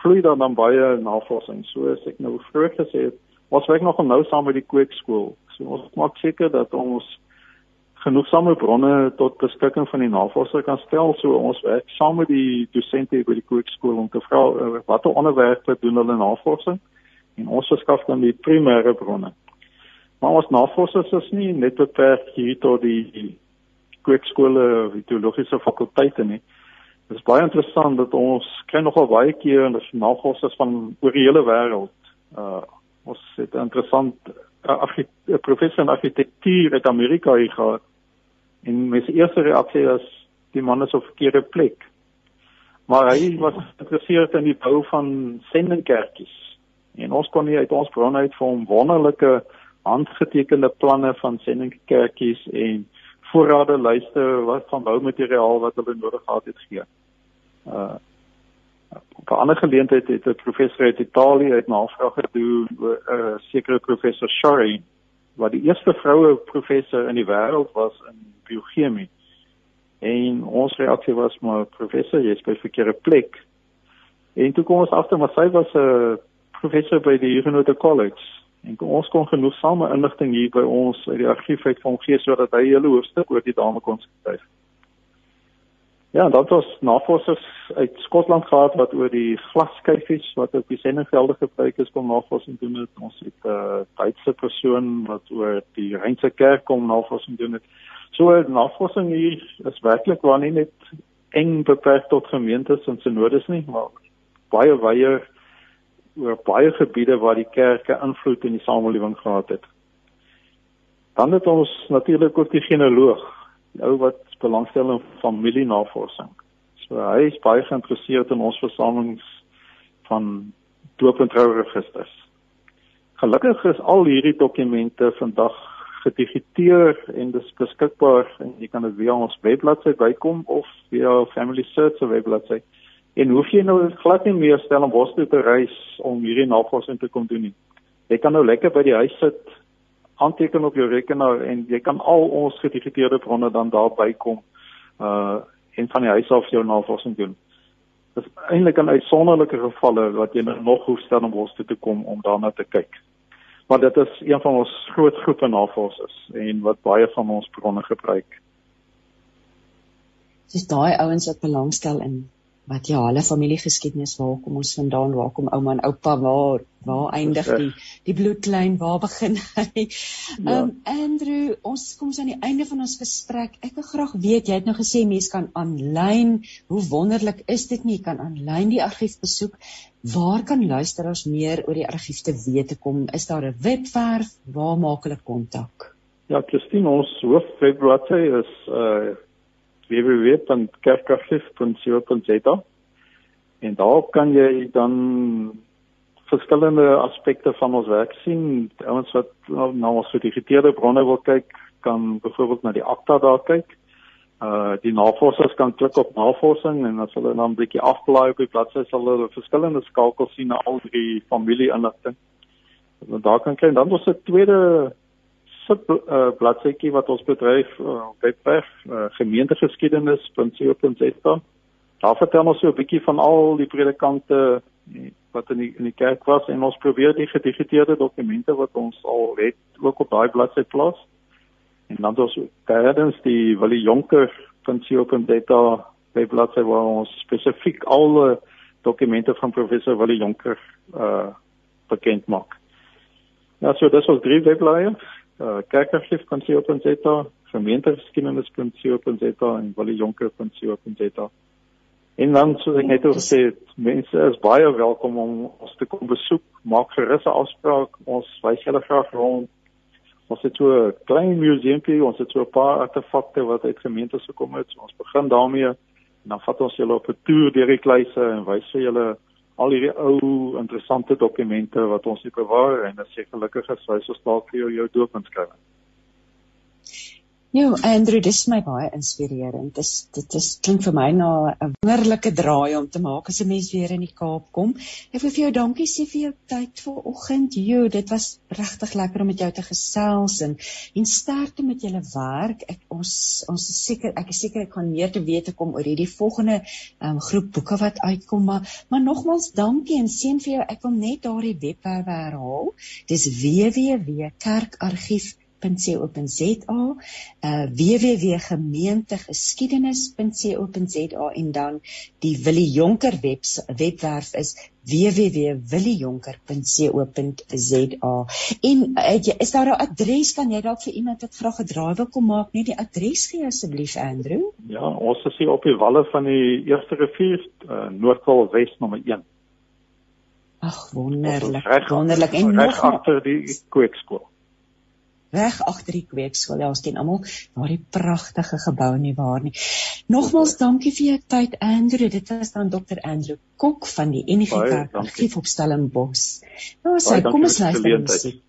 vloei dan dan baie navorsing. So as ek nou vroeër gesê het, ons werk nog nou saam met die kweekskool. So ons maak seker dat ons genoegsame bronne tot beskikking van die navorser kan stel. So ons werk saam met die dosente by die kweekskool om te vra uh, watter onderwerpe doen hulle navorsing en ons verskaf dan die primêre bronne. Maar ons navorsers is nie net beperk hier tot die kweekskole of die teologiese fakulteite nie. Dit is baie interessant dat ons kry nogal baie keer en dis navorsers van oor die hele wêreld. Uh ons het 'n interessant uh, professor in argitektuur uit Amerika hier gehad. En my eerste reaksie was die man is op verkeerde plek. Maar hy was geïnteresseerd in die bou van sendingkerkies. En ons kon nie uit ons bronne uit vir hom wonderlike handgetekende planne van sendingkerkies en voorrade lyste wat van boumateriaal wat hulle nodig gehad het gee. Uh op 'n ander geleentheid het 'n professor uit Italië uit navraag gedoen oor 'n uh, sekere professor Shari wat die eerste vroue professor in die wêreld was in biochemie. En ons reaksie was maar professor, jy is by verkeerde plek. En toe kom ons agter maar sy was 'n uh, professor by die Huguenot College En ons kon genoegsame inligting hier by ons uit die argief uit van gee sodat hy hele hoofstuk oor die dame kon skryf. Ja, dan was navorsers uit Skotland gehad wat oor die glaskyfies wat op die sendingvelde gebruik is kom navorsing doen het. Ons het 'n uh, Duitse persoon wat oor die Reinse kerk kom navorsing doen het. So navorsing hier is werklik waar nie net eng beperk tot gemeentes en synodes nie, maar baie wyeer oor baie gebiede waar die kerke invloed in die samelewing gehad het. Dan het ons natuurlik ook die genealoog, ou wat belangstel in familienavorsing. So hy is baie geïnteresseerd in ons versamelings van doop en trouregisters. Gelukkig is al hierdie dokumente vandag gedigiteer en dis beskikbaar en jy kan dit via ons webbladsy bykom of via Family Search se webbladsy En hoef jy nou glad nie meer stel om bos toe te reis om hierdie navorsing te kom doen nie. Jy kan nou lekker by die huis sit, aanteken op jou rekenaar en jy kan al ons gedifferentieerde bronne dan daar bykom uh en van die huis af jou navorsing doen. Dit is eintlik 'n uitsonderlike gevalle wat jy nou nog hoef stel om bos toe te kom om daarna te kyk. Maar dit is een van ons groot groepe navorsers en wat baie van ons bronne gebruik. Dis daai ouens wat belangstel in wat ja, hulle familiegeskiedenis, waar kom ons vandaan, waar kom ouma en oupa, waar waar eindig die die bloedlyn, waar begin hy? Ja. Um Andrew, ons kom aan die einde van ons gesprek. Ek wil graag weet, jy het nou gesê mense kan aanlyn, hoe wonderlik is dit nie, jy kan aanlyn die argief besoek. Waar kan luisteraars meer oor die argief te weet kom? Is daar 'n webwerf? Waar maak hulle kontak? Ja, Christine, ons hoofwebblad is uh www.kerkarchief.co.za en daar kan jy dan verskillende aspekte van ons werk sien. Ouens wat na ons gedifferentieerde bronne wil kyk, kan byvoorbeeld na die akta daar kyk. Uh die navorsers kan klik op navorsing en as hulle dan 'n bietjie afblaai op die bladsy sal hulle verskillende skakels sien na al die familieinligting. En daar kan kry dan ons 'n tweede sub uh, bladsytjie wat ons bedryf uh, webwerf uh, gemeentegeskiedenis.co.za. Daar vertel ons so 'n bietjie van al die predikante wat in die in die kerk was en ons probeer die gedigiteerde dokumente wat ons al het ook op daai bladsy plaas. En dan ons tydens die Willie Jonker.co.za webbladsy waar ons spesifiek al dokumente van professor Willie Jonker uh bekend maak. Ja, so dis ons drie webblaaie uh, kerkarchief.co.za, gemeenteskiedenis.co.za en williejonker.co.za. En dan soos ek net al gesê het, mense is baie welkom om ons te kom besoek, maak gerus 'n afspraak, ons wys julle graag rond. Ons het so 'n klein museumpie, ons het so 'n paar artefakte wat uit gemeentes gekom het. So ons begin daarmee en dan vat ons julle op 'n toer deur die kluise en wys vir julle al hierdie ou interessante dokumente wat ons hier bewaar en as jy gelukkig is, wys ons dalk vir jou jou doopinskrywing. Ja, Andrew, dis my baie inspirerend. Dis dit is klink vir my na 'n wonderlike draai om te maak as 'n mens weer in die Kaap kom. Ek wil vir jou dankie sê vir jou tyd vanoggend. Jo, dit was regtig lekker om met jou te gesels en en sterkte met julle werk. Ek ons ons is seker ek is seker ek gaan meer te weet kom oor hierdie volgende um, groep boeke wat uitkom, maar maar nogmals dankie en seën vir jou. Ek wil net daardie webwerf herhaal. Dis www.kerkargief.com www.gemeentegeskiedenis.co.za uh www.gemeentegeskiedenis.co.za en dan die Willie Jonker webs, webwerf is www.williejonker.co.za en uh, is daar 'n adres kan jy dalk vir iemand wat graag 'n draai wil kom maak net die adres gee asseblief Andrew? Ja ons is hier op die walle van die eerste rivier uh, Noordwal Wes nommer 1 Ag wonderlik wonderlik. En nog agter die kweekskool reg agter die kweekskool. Ja, ons ken almal daardie pragtige gebou nie waar nie. Nogmaals dankie vir jou tyd Andrew. Dit was dan Dr. Andrew Kok van die NGK Argief op Stellenbosch. Nou sê kom ons luister musiek.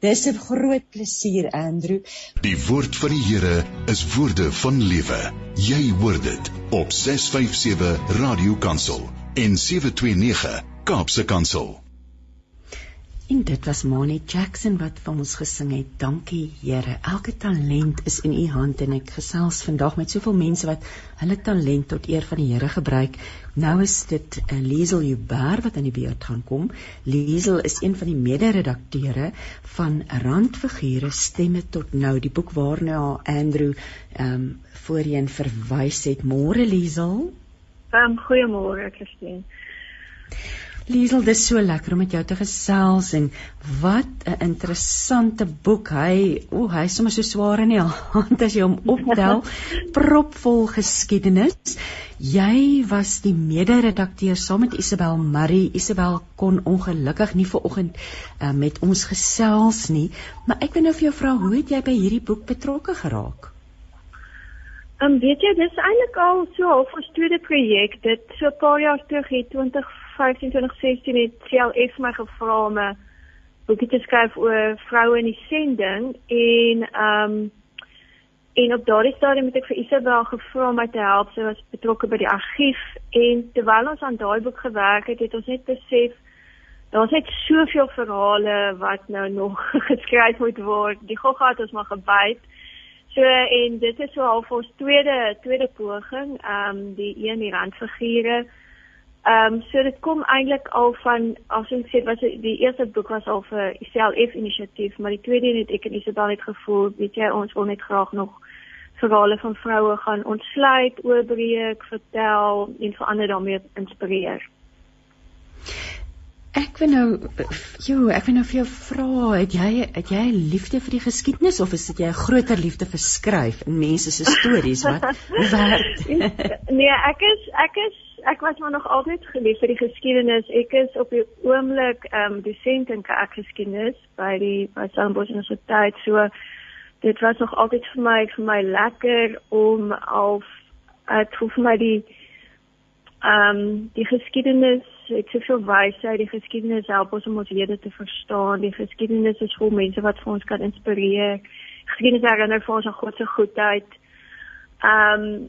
Dis 'n groot plesier Andrew. Die woord van die Here is woorde van lewe. Jy hoor dit op 657 Radio Kansel en 729 Kaapse Kansel. En dit was Moni Jackson wat vir ons gesing het. Dankie Here. Elke talent is in U hand en ek gesels vandag met soveel mense wat hulle talent tot eer van die Here gebruik. Nou is dit uh, Liesel Huber wat aan die beurt gaan kom. Liesel is een van die mede-redakteure van Randfigure Stemme tot nou, die boek waarna Andrew ehm um, voorheen verwys het. Môre Liesel. Um, goeiemôre Christine. Liesel, dit is so lekker om met jou te gesels en wat 'n interessante boek. Hy, o, hy is sommer so swaar in die hand as jy hom optel. Propvol geskiedenis. Jy was die mede-redakteur saam met Isabel Murray. Isabel kon ongelukkig nie ver oggend uh, met ons gesels nie, maar ek wil nou vir jou vra, hoe het jy by hierdie boek betrokke geraak? Um, weet jy, dis eintlik al so half 'n tweede projek. Dit so 'n paar jaar terug het 20 2015-2016 het CLF my gevra om 'n boekie te skryf oor vroue in die sending en ehm um, En op daardie stadium het ek vir Isabel gevra om my te help. Sy was betrokke by die argief en terwyl ons aan daai boek gewerk het, het ons net besef daar's net soveel verhale wat nou nog geskryf moet word. Die gogga het ons maar gebyt. So en dit is so half ons tweede tweede poging, ehm um, die een die randfigure. Ehm um, so dit kom eintlik al van as ek sê was die eerste boek was al vir ICLF inisiatief, maar die tweede het ek en Isabel net gevoel, weet jy, ons wil net graag nog verhale van vroue gaan ontsluit, oorbreek, vertel en verander daarmee inspireer. Ek wil nou jo, ek wil nou vir jou vra, het jy het jy 'n liefde vir die geskiedenis of is dit jy 'n groter liefde vir skryf en mense se stories wat hoe werk? nee, ek is ek is ek was maar nog altyd gelief vir die geskiedenis. Ek is op die oomblik ehm um, dosent in kerkgeskiedenis by die by Stellenbosch Universiteit. So dit was nog altyd vir my vir my lekker om al dit voel vir my die ehm um, die geskiedenis het soveel wysheid die geskiedenis help ons om ons lede te verstaan die geskiedenis is vol mense wat vir ons kan inspireer geskiedenis herinner vir ons aan God se goedheid ehm um,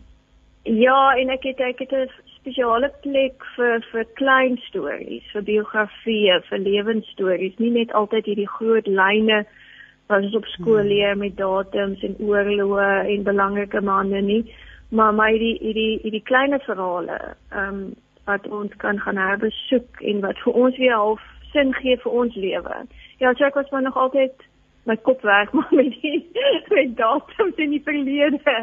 ja en ek het ek het 'n spesiale plek vir vir klein stories vir biografieë vir lewensstories nie net altyd hierdie groot lyne wat ons op skool hmm. leer met datums en oorloë en belangrike manne nie maar my die hierdie hierdie kleine verhale ehm um, wat ons kan gaan herbesoek en wat vir ons weer half sin gee vir ons lewe. Ja, so ek was maar nog altyd my kop werk maar met die met datums in die verlede.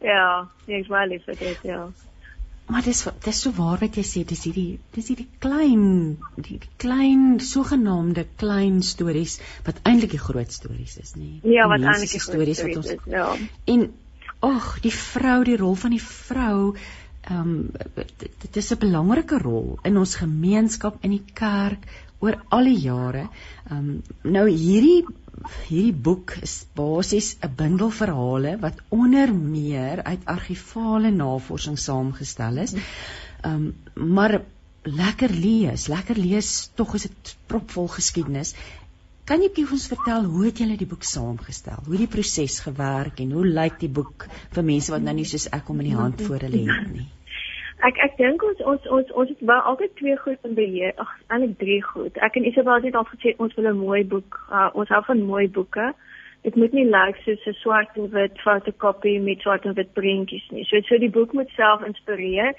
Ja, ek was lief vir dit, ja. Maar dis dis so waar wat jy sê, dis hierdie dis hierdie klein die, die klein sogenaamde klein stories wat eintlik die groot stories is, nê? Ja, wat eintlik die stories wat ons is, ja. En ag, die vrou, die rol van die vrou, ehm um, dit is 'n belangrike rol in ons gemeenskap in die kerk oor al die jare. Ehm um, nou hierdie hierdie boek is basies 'n bundel verhale wat onder meer uit argivale navorsing saamgestel is. Ehm um, maar lekker lees, lekker lees, tog is dit propvol geskiedenis. Kan jy vir ons vertel hoe het julle die boek saamgestel? Hoe die proses gewerk en hoe lyk die boek vir mense wat nou nie soos ek hom in die hand voor hulle het nie? Ek ek dink ons ons ons ons het wel altyd twee goed in beheer. Ag, eintlik drie goed. Ek en Isabel het al gesê ons wil 'n mooi boek. Uh, ons hou van mooi boeke. Dit moet nie lyk like, soos 'n swart en wit fotokopie met swart en wit prentjies nie. So so die boek moet self inspireer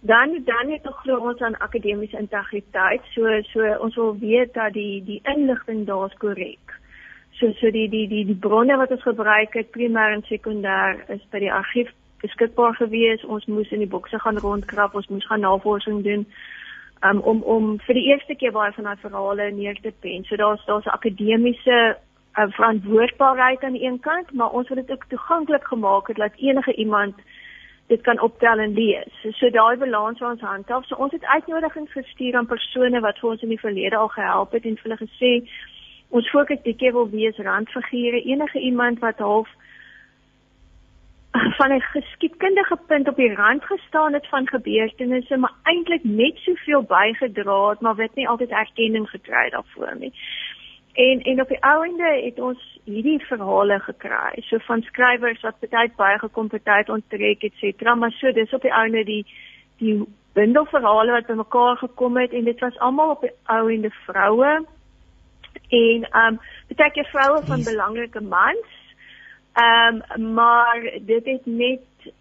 dan dan het ons glo ons aan akademiese integriteit. So so ons wil weet dat die die inligting daar's korrek. So so die die die die bronne wat ons gebruik het primêr en sekondêr is by die argief beskikbaar gewees. Ons moes in die bokse gaan rondkrap, ons moes gaan navorsing doen um, om om vir die eerste keer baie van daai verhale neer te pen. So daar's daar's 'n akademiese uh, verantwoordbaarheid aan die een kant, maar ons wil dit ook toeganklik gemaak het dat enige iemand dit kan optel en lees. So, so daai balans wat ons handhaaf. So ons het uitnodigings gestuur aan persone wat vir ons in die verlede al gehelp het en vir hulle gesê ons fokus die keer wil wees randfigure, enige iemand wat half van 'n geskiedkundige punt op die rand gestaan het van gebeurtenisse, maar eintlik net soveel bygedra het, maar wat nie altyd erkenning gekry het daarvoor nie. En en op die ouende het ons hierdie verhale gekry, so van skrywers wat baie baie gekompeteerd onttrek het, sê, maar so dis op die ouende die die bundel verhale wat bymekaar gekom het en dit was almal op die ouende vroue. En um baie keer vroue van belangrike mans. Um maar dit het net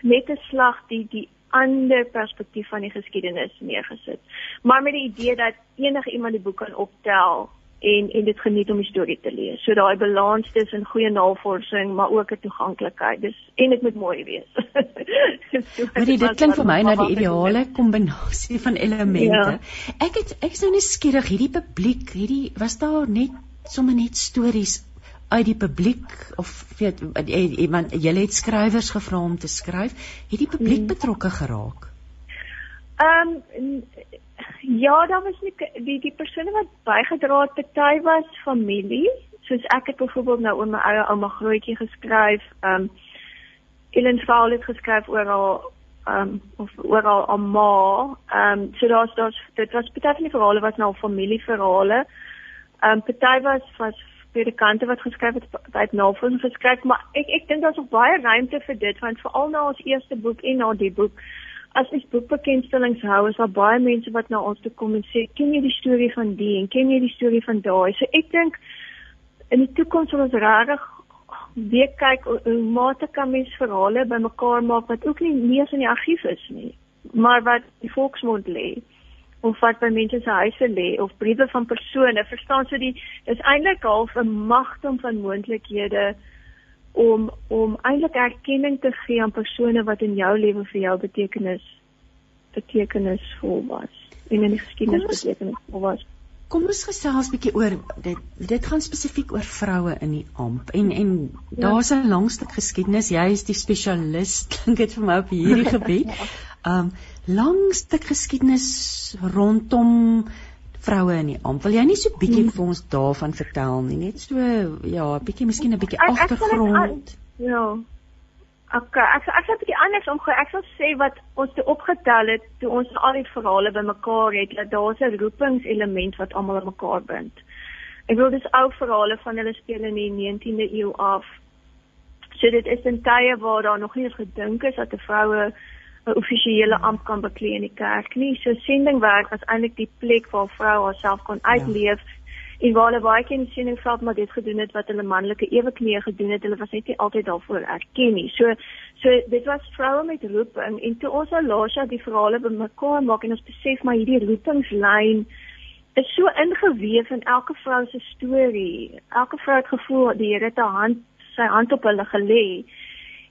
net 'n slag die die ander perspektief van die geskiedenis neergesit. Maar met die idee dat enige iemand die boek kan optel en en dit geniet om die storie te lees. So daai balans tussen goeie navorsing maar ook 'n toeganklikheid. Dis en dit moet mooi wees. so, dit dit klink vir my na die ideale kombinasie van elemente. Ja. Ek het ek is nou net skieurig hierdie publiek, hierdie was daar net sommer net stories uit die publiek of weet iemand jy het skrywers gevra om te skryf, het die publiek hmm. betrokke geraak? Ehm um, Ja, daar was nie die die persone wat bygedra het, party was familie, soos ek het byvoorbeeld nou oor my eie ouma grootjie geskryf. Um Ellen Faul het geskryf oor haar um of oor haar ouma. Um so daar's daar's dit was party van die verhale was nou familieverhale. Um party was was predikante wat geskryf het by navorsing geskryf, maar ek ek dink daar's nog baie ruimte vir dit want veral na ons eerste boek en na die boek as ons boekbekendstellings hou, is daar baie mense wat na ons toe kom en sê, "Ken jy die storie van die en ken jy die storie van daai?" So ek dink in die toekoms sal ons regtig weer kyk hoe mate kan mens verhale bymekaar maak wat ook nie meer in die argief is nie, maar wat die volksmond lê of wat by mense se huise lê of briewe van persone. Verstaan so die is eintlik half 'n magdom van moontlikhede om om eintlik erkenning te gee aan persone wat in jou lewe vir jou betekenis betekenisvol was en in die geskiedenis betekenisvol was. Kom ons gesels bietjie oor dit dit gaan spesifiek oor vroue in die amp en en ja. daar's 'n lang stuk geskiedenis. Jy is die spesialis klink dit vir my op hierdie gebied. Um lang stuk geskiedenis rondom vroue in die amp. Wil jy nie so bietjie hmm. vir ons daarvan vertel nie? Net so ja, bietjie miskien 'n bietjie agtergrond. Ja. Ek ek ek sal 'n bietjie anders omgaan. Ek sal sê wat ons te opgetel het toe ons al die verhale bymekaar het, dat daar 'n roepingselement wat almal aan mekaar bind. Ek wil dis ou verhale van hulle speel in die 19de eeu af. So dit is 'n tye waar daar nog nie eens gedink is dat 'n vroue 'n offisiële ampt kan beklee in die kerk nie. So sendingwerk was eintlik die plek waar vroue haarself kon ja. uitleef. Ja. En waar hulle baie keer in sendingveld maar dit gedoen het wat hulle manlike eweknieë gedoen het, hulle was net nie altyd daarvoor erken nie. So so dit was vroue met roeping en toe ons Alasha die verhale bymekaar maak en ons besef maar hierdie roepingslyn is so ingeweef in elke vrou se storie. Elke vrou het gevoel die Here het 'n hand sy hand op hulle gelê.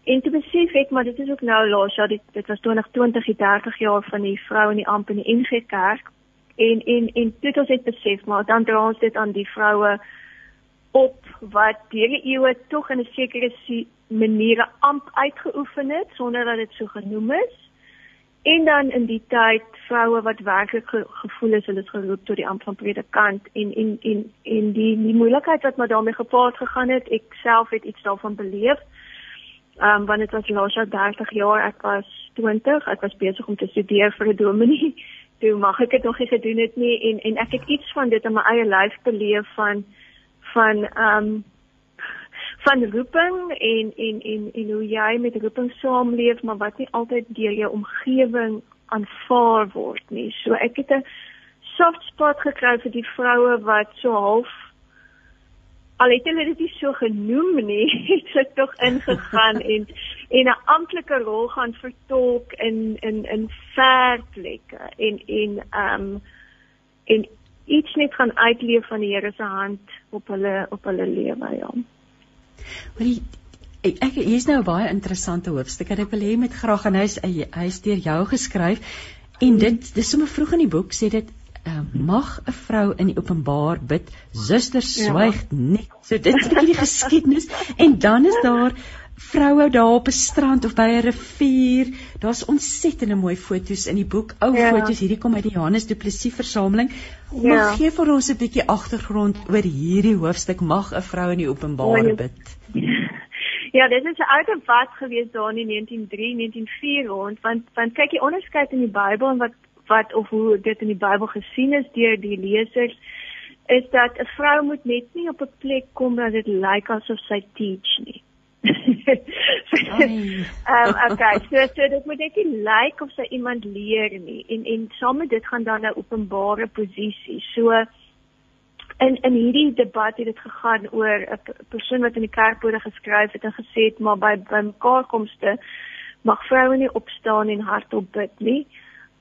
En te besef ek maar dit is ook nou laas ja dit dit was 2020 die 30 jaar van die vrou in die amp in die NG Kerk. En en en dit ons het besef maar dan dra ons dit aan die vroue op wat deur die eeue tog in 'n sekere maniere amp uitgeoefen het sonder dat dit so genoem is. En dan in die tyd vroue wat werklik ge gevoel is hulle is geroep tot die amp van predikant. En en en en die die moeilikheid wat maar daarmee gepaard gegaan het ek self het iets daarvan beleef Ehm um, want dit was laas jaar 30 jaar, ek was 20, ek was besig om te studeer vir 'n dominee. Toe mag ek dit nog nie gedoen het nie en en ek het iets van dit in my eie lewe beleef van van ehm um, van roeping en en en en hoe jy met roeping saamleef, maar wat nie altyd deur jou omgewing aanvaar word nie. So ek het 'n soft spot gekry vir die vroue wat so half al het hulle dit nie so genoem nie, het hulle tog ingegaan en en 'n amptelike rol gaan vertolk in in in ver plekke en en ehm um, en iets net gaan uitleef van die Here se hand op hulle op hulle lewe ja. Hoorie ek, ek hier's nou 'n baie interessante hoofstuk en ek wil hê met graag en hy's hy's deur jou geskryf en dit dis sommer vroeg in die boek sê dit uh, mag 'n vrou in die openbaar bid, susters swyg ja. net. So dit is die geskiedenis en dan is daar vroue daar op 'n strand of by 'n rivier. Daar's ontsettende mooi foto's in die boek. Ou ja. foto's, hierdie kom uit die Johannes Du Plessis versameling. Ja. Mag gee vir ons 'n bietjie agtergrond oor hierdie hoofstuk mag 'n vrou in die openbaar bid. Ja, dit is 'n ou debat gewees daar in 1903, 1904 rond, want want kyk jy onderskeid in die Bybel en wat wat of hoe dit in die Bybel gesien is deur die lesers is dat 'n vrou moet net nie op 'n plek kom dat dit lyk asof sy teach nie. Ehm um, okay, so so dit moet net nie lyk of sy iemand leer nie en en saam met dit gaan dan 'n openbare posisie. So in in hierdie debat het dit gegaan oor 'n persoon wat in die kerkbode geskryf het en gesê het maar by by mekaarkomste mag vroue nie opstaan en hardop bid nie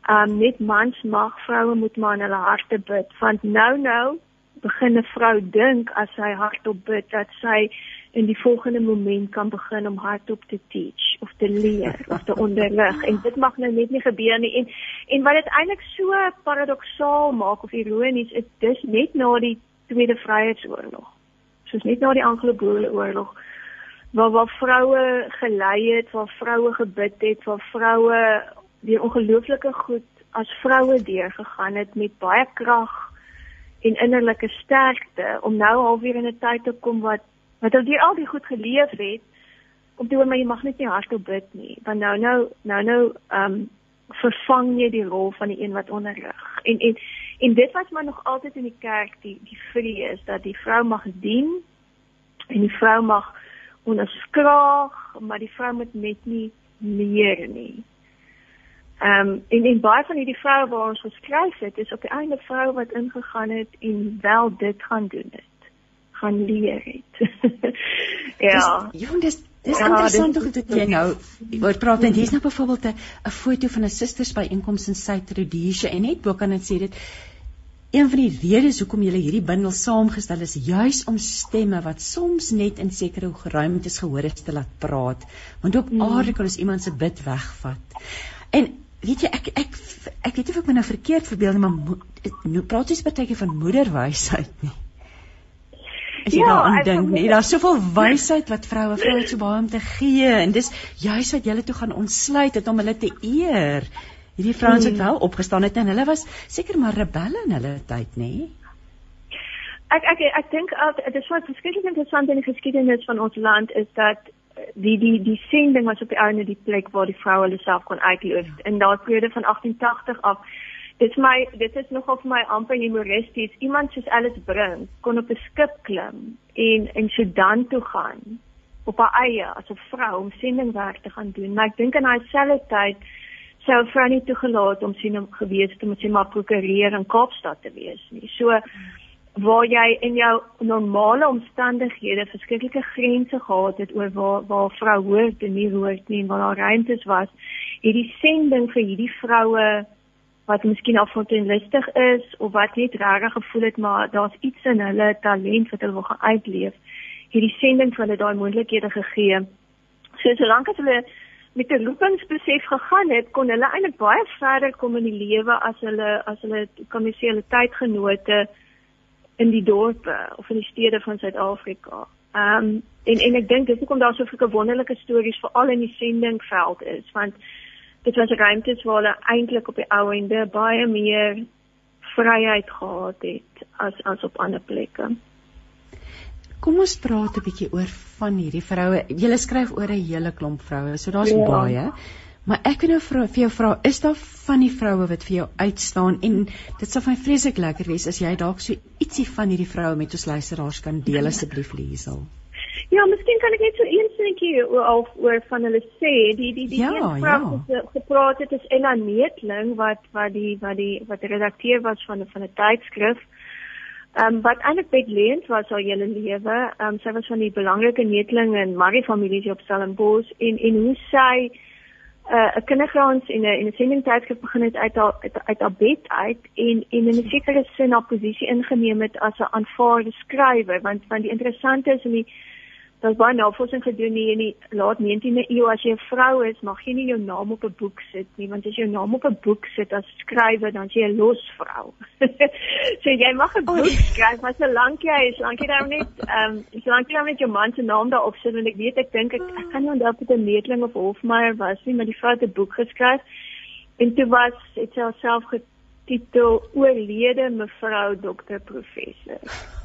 um net mans mag vroue moet maar in hulle harte bid. Want nou nou begin 'n vrou dink as sy hardop bid dat sy in die volgende oomblik kan begin om hardop te teach of te leer of te onderrig. En dit mag nou net nie gebeur nie. En en wat dit eintlik so paradoksaal maak of ironies is dis net na die tweede vryheidsoorlog. Soos net na die Anglo-Boereoorlog waar waar vroue gelei het waar vroue gebid het waar vroue deur ongelooflike goed as vroue deurgegaan het met baie krag en innerlike sterkte om nou alweer in 'n tyd te kom wat wat hulle deur al die goed geleef het om te hoor maar jy mag net nie hardop bid nie want nou nou nou nou ehm um, vervang jy die rol van die een wat onderrig en en en dit was maar nog altyd in die kerk die die vrees dat die vrou mag dien en die vrou mag onderskraag, maar die vrou moet net nie leer nie. Ehm um, en en baie van hierdie vroue waar ons geskryf het, is op die einde vroue wat ingegaan het en wel dit gaan doen het. gaan leer het. ja. Dis, jong, dis dis ja, interessant hoe dit jy nou oor praat en hier's nou byvoorbeeld 'n foto van 'n susters by inkomste in Suid-Rhodesia en net bo kan dit sê dit Een van die redes hoekom jy hierdie bundel saamgestel is juis om stemme wat soms net in sekere ruimtes gehoor is te laat praat. Want op mm. aarde kan ons iemand se bid wegvat. En weet jy ek ek ek weet nie of ek my nou verkeerd verbeel nie, maar nou praat jy baie van moederwysheid nie. As jy ja, daaraan dink, nee, daar's soveel wysheid wat vroue vroue het so baie om te gee en dis juis wat julle toe gaan ontsluit het om hulle te eer hierdie vrouens het mm. wel opgestaan het en hulle was seker maar rebelle in hulle tyd, nê? Nee? Ek ek ek dink dit is wat verskriklik interessant in die geskiedenis van ons land is dat die die die sending was op die ouene die plek waar die vroue hulle self kon uitleef ja. in daardie periode van 1880 af. Dit is my dit is nogal vir my amper humoristies. Iemand soos Alice Brink kon op 'n skip klim en in Sudan toe gaan op haar eie as 'n vrou om sendingwerk te gaan doen. Maar ek dink in daai selfde tyd sou vrou nie toegelaat om sien om gewees te moet sê maar prokureer in Kaapstad te wees nie. So waar jy in jou normale omstandighede verskillike grense gehad het oor waar waar vrou hoort en nie hoort nie en waar daar ruimtes was, het die sending vir hierdie vroue wat miskien affontelistig is of wat net regtig gevoel het maar daar's iets in hulle talent wat hulle wil gaan uitleef, hierdie sending vir hulle daai moontlikhede gegee. So solank as hulle met 'n roepingsbesef gegaan het, kon hulle eintlik baie verder kom in die lewe as hulle as hulle kan jy sê hulle tydgenote in die dorpe of in die stede van Suid-Afrika. Ehm um, en en ek dink dis hoekom daar so baie wonderlike stories veral in die sendingveld is, want dit was 'n ruimte waar hulle eintlik op die ou ende baie meer vryheid gehad het as as op ander plekke. Kom ons praat 'n bietjie oor van hierdie vroue. Jy skryf oor 'n hele klomp vroue. So daar's ja. baie. Maar ek wil nou vir, vir jou vra, is daar van die vroue wat vir jou uitstaan en dit vir my vreeslik lekker wees as jy dalk so ietsie van hierdie vroue met ons luisteraars kan deel asseblief Liesel. Ja, miskien kan ek net so een sinnetjie oor oor van hulle sê. Die die die ja, een vrou ja. gepraat het is Ella Neetling wat wat die wat die wat die redakteur was van van 'n tydskrif. Ehm um, wat eintlik baie leend was haar hele lewe. Ehm um, sy was van die belangrike neteling in Marie familie op Stellenbosch en en hoe sy uh, 'n kindergrond in 'n in 'n sendingtydskrif begin het uit haar uit, uit haar bed uit en en in 'n sekere sin haar posisie ingeneem het as 'n aanvaarde skrywer want want die interessante is in die daar's baie navorsing gedoen hier in die laat 19de eeu as jy 'n vrou is, mag jy nie jou naam op 'n boek sit nie, want as jy jou naam op 'n boek sit as skrywer, dan jy 'n los vrou. so jy mag 'n boek skryf, maar solank jy is, solank jy daar net ehm um, solank jy met jou man se naam daarop sit en ek weet ek dink ek, ek kan nie onthou of dit 'n Netling of Hofmeyer was nie, maar die vrou het 'n boek geskryf en toe was dit self getitel oorlede mevrou dokter professor.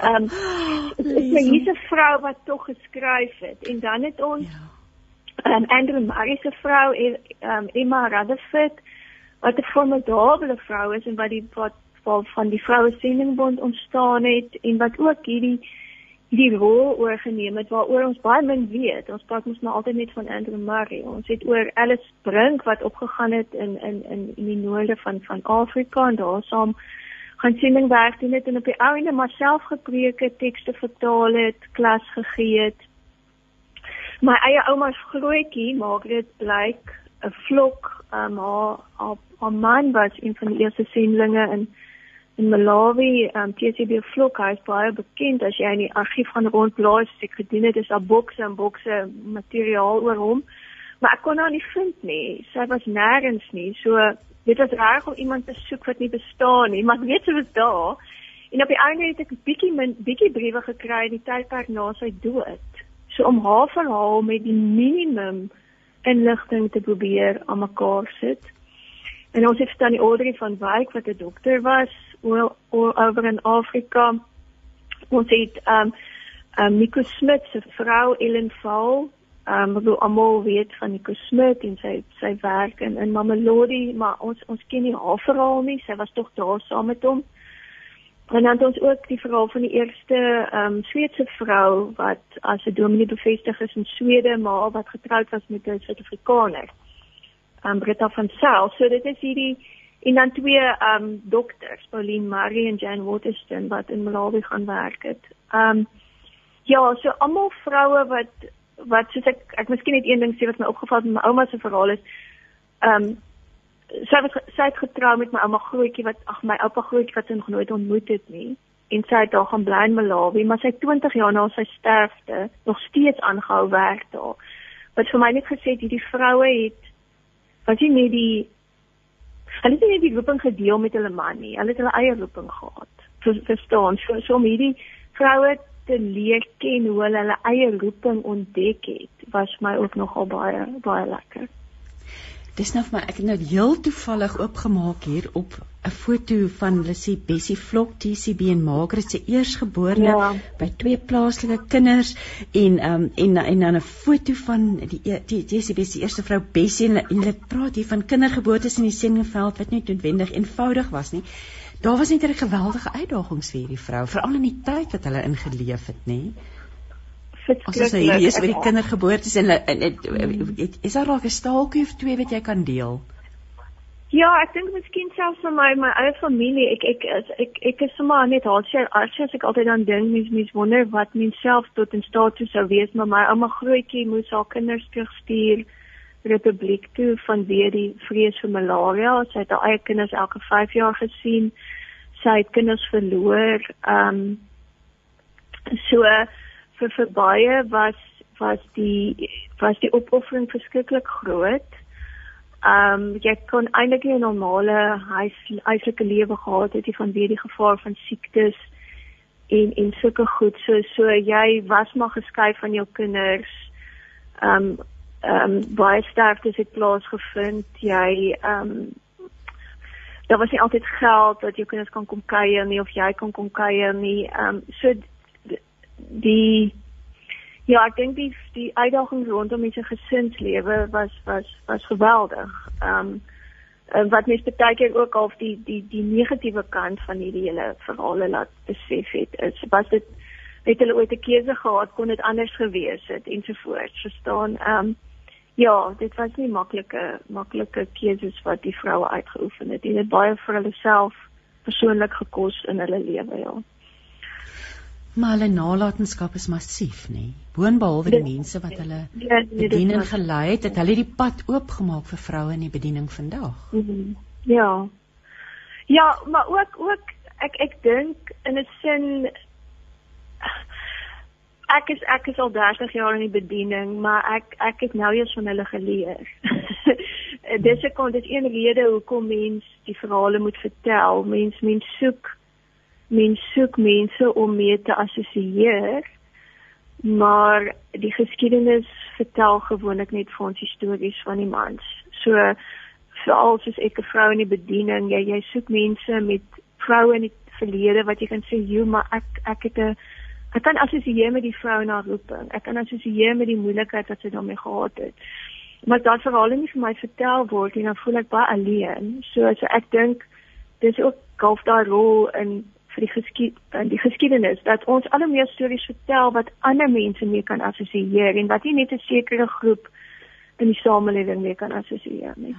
Ehm um, hier's 'n vrou wat tog geskryf het en dan het ons ja. ehm ja. um, Andrew Murray se vrou ehm um, Emma Rutherford wat 'n formidable vrou is en wat die wat van van die vroue sendingbond ontstaan het en wat ook hierdie die rol oorgeneem het waaroor ons baie min weet. Ons praat mos maar altyd net van Andrew Murray. Ons het oor Alice Brink wat opgegaan het in in in in die noorde van van Afrika en daar saam gaan sending werk doen het en op die ou ende maar self gepreek het, tekste vertaal het, klas gegee het. My eie ouma se grootjie maak dit blyk 'n vlok um, haar, haar man was een van die eerste sendlinge in in Malawi, um, TCB vlok, hy is baie bekend as jy in die argief gaan rondblaai, ek gedoen het is daar bokse en bokse materiaal oor hom. Maar ek kon haar nie vind nie. Sy was nêrens nie. So dit was reg om iemand te soek wat nie bestaan nie, maar weet jy wat daar? En op die einde het ek 'n bietjie bietjie briewe gekry in die tydperk na sy dood. So om haar verhaal met die minimum inligting te probeer aan mekaar sit. En ons het dan die Audrey van Wyk wat 'n dokter was oor oor in Afrika. Ons het ehm um, um, Nico Smit se vrou Ellen Val Ehm um, wil almal weet van Nico Smit en sy sy werk in in Mamelodi, maar ons ons ken nie haar verhaal nie. Sy was tog daar saam met hom. En dan het ons ook die verhaal van die eerste ehm um, Sweedse vrou wat as 'n dominee bevestig is in Swede, maar wat getroud was met 'n Suid-Afrikaner. Ehm um, Britta van Sail. So dit is hierdie en dan twee ehm um, dokters, Pauline Marie en Jane Waterston wat in Malawi gaan werk het. Ehm um, ja, so almal vroue wat wat soos ek ek miskien net een ding sê wat my opgeval het met my ouma se verhaal is ehm um, sy het sy het getrou met my ouma grootjie wat ag my oupa grootjie wat sy nog nooit ontmoet het nie en sy het daar gaan bly in Malawi maar sy 20 jaar na sy sterfte nog steeds aangehou werk daar. Wat vir my net gesê het hierdie vroue het wat jy net die hulle het nie die roeping gedeel met hulle man nie hulle het hulle eie roeping gehad verstaan. So so om hierdie vroue te leer ken hoe hulle hulle eie roeping ontdek het was my ook nogal baie baie lekker Dis nou vir my ek het nou heel toevallig oopgemaak hier op 'n foto van Lissie Bessie Vlok TCB en Margaret se eersgeborene ja. by twee plaaslike kinders en um, en en dan 'n foto van die die TCB se eerste vrou Bessie en, en hulle praat hier van kindergeboortes in die Seningveld wat nie noodwendig eenvoudig was nie. Daar was net 'n geweldige uitdagings vir hierdie vrou, veral in die tyd wat hulle ingeleef het, nê? Ons sê hier is vir die kindergeboortes en, en, is daar dalk 'n staaltjie of twee wat jy kan deel? Ja, ek dink miskien selfs vir my my eie familie. Ek ek ek ek, ek is sommer net hartseer as ek altyd aan dink mens mens wonder wat mens self tot in staat sou wees, maar my ouma grootjie moes haar kinders terugstuur Republiek toe vanweë die vrees vir malaria. Sy het haar eie kinders elke 5 jaar gesien. Sy het kinders verloor. Ehm um, so vir vir baie was was die was die opoffering verskriklik groot. Ehm um, jy kon eintlik nie 'n normale huis huislike lewe gehad het van weer die gevaar van siektes en en sulke goed. So so jy was maar geskei van jou kinders. Ehm um, ehm um, baie sterktes het plaasgevind. Jy ehm um, daar was nie altyd geld dat jou kinders kan kom kuier nie of jy kan kom kuier nie. Ehm um, so die ja, ek dink die die uitdagings rondom mense gesinslewe was was was geweldig. Ehm um, wat mens baie keer ook al die die die negatiewe kant van hierdie hele verhale laat besef het is was dit het hulle ooit 'n keuse gehad kon dit anders gewees het ensovoorts verstaan ehm um, ja dit was nie maklike maklike keuses wat die vroue uitgeoefen het dit het baie vir hulle self persoonlik gekos in hulle lewe ja Maar hulle nalatenskap is massief, nê? Boonbehalwe die mense wat hulle ja, bediening gelei het, het hulle die pad oopgemaak vir vroue in die bediening vandag. Mm -hmm. Ja. Ja, maar ook ook ek ek dink in 'n sin ek is ek is al 30 jaar in die bediening, maar ek ek het nou eers van hulle geleer. dis ek kon dit een rede hoekom mens die verhale moet vertel. Mens mens soek mens soek mense om mee te assosieer maar die geskiedenis vertel gewoonlik net vir ons stories van die mans. So veral soos ek 'n vrou in die bediening, jy jy soek mense met vroue in die verlede wat jy kan sê, "Jo, maar ek ek het 'n ek kan assosieer met die vrou na roeping. Ek kan assosieer met die moeilikheid wat sy daarmee gehad het." Maar daai verhale nie vir my vertel word nie, dan voel ek baie alleen. So so ek dink dis ook golf daai rol in vir die geskied en die geskiedenis dat ons al hoe meer stories vertel wat ander mense mee kan assosieer en wat nie net 'n sekere groep in die samelewing mee kan assosieer nie.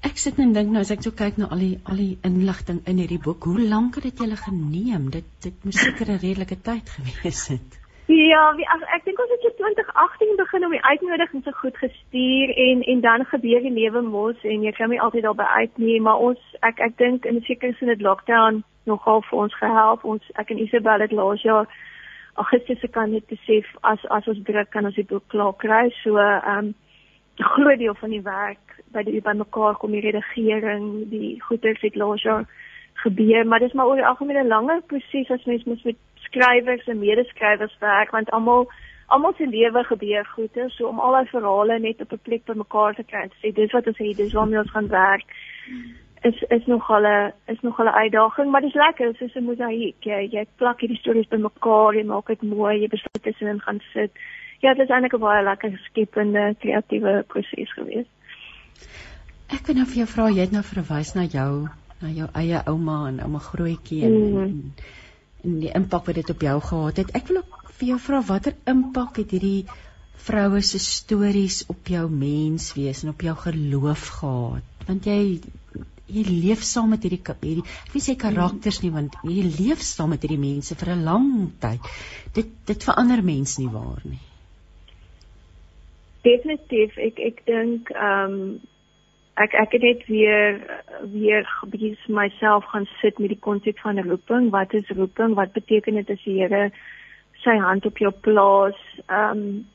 Ek sit net dink nou as ek so kyk na al die al die inligting in hierdie boek, hoe lank het dit julle geneem? Dit dit moes seker 'n redelike tyd gewees het. Ja, wie, ek, ek dink ons het in 2018 begin om die uitnodigings so goed gestuur en en dan gebeur die lewe mos en jy kan nie altyd daarby uit nie, maar ons ek ek dink in 'n sekere sin het lockdown nogal vir ons gehelp. Ons ek en Isabel het laas jaar Augustus se kan net besef as as ons druk kan ons die boek klaar kry. So ehm um, groot deel van die werk by die by mekaar kom die redigering, die goeders het laas jaar gebeur, maar dis maar oor die algemeen 'n langer proses as mens moet met skrywers en medeskrywers werk want almal almal se lewe gebeur goeie so om al daai verhale net op 'n plek bymekaar te kry sê dis wat ons het dis waarmee ons gaan werk is is nogal 'n is nogal 'n uitdaging maar dis lekker soos 'n mosaïek. Jy jy plak hierdie stories bymekaar jy maak dit mooi jy besluit tussenin gaan sit ja dit is eintlik 'n baie lekker skepende kreatiewe proses gewees ek wil nou vir jou vra jy het nou verwys na jou na jou eie ouma en ouma grootjie en, mm. en en die impak wat dit op jou gehad het. Ek wil ook vir jou vra watter impak het hierdie vroue se stories op jou menswees en op jou geloof gehad? Want jy jy leef saam met hierdie hierdie ek wil sê karakters nie want jy leef saam met hierdie mense vir 'n lang tyd. Dit dit verander mens nie waar nie. Definitief ek ek dink ehm um, ek ek het net weer weer bietjie myself gaan sit met die konsep van roeping. Wat is roeping? Wat beteken dit as die Here sy hand op jou plaas? Ehm um,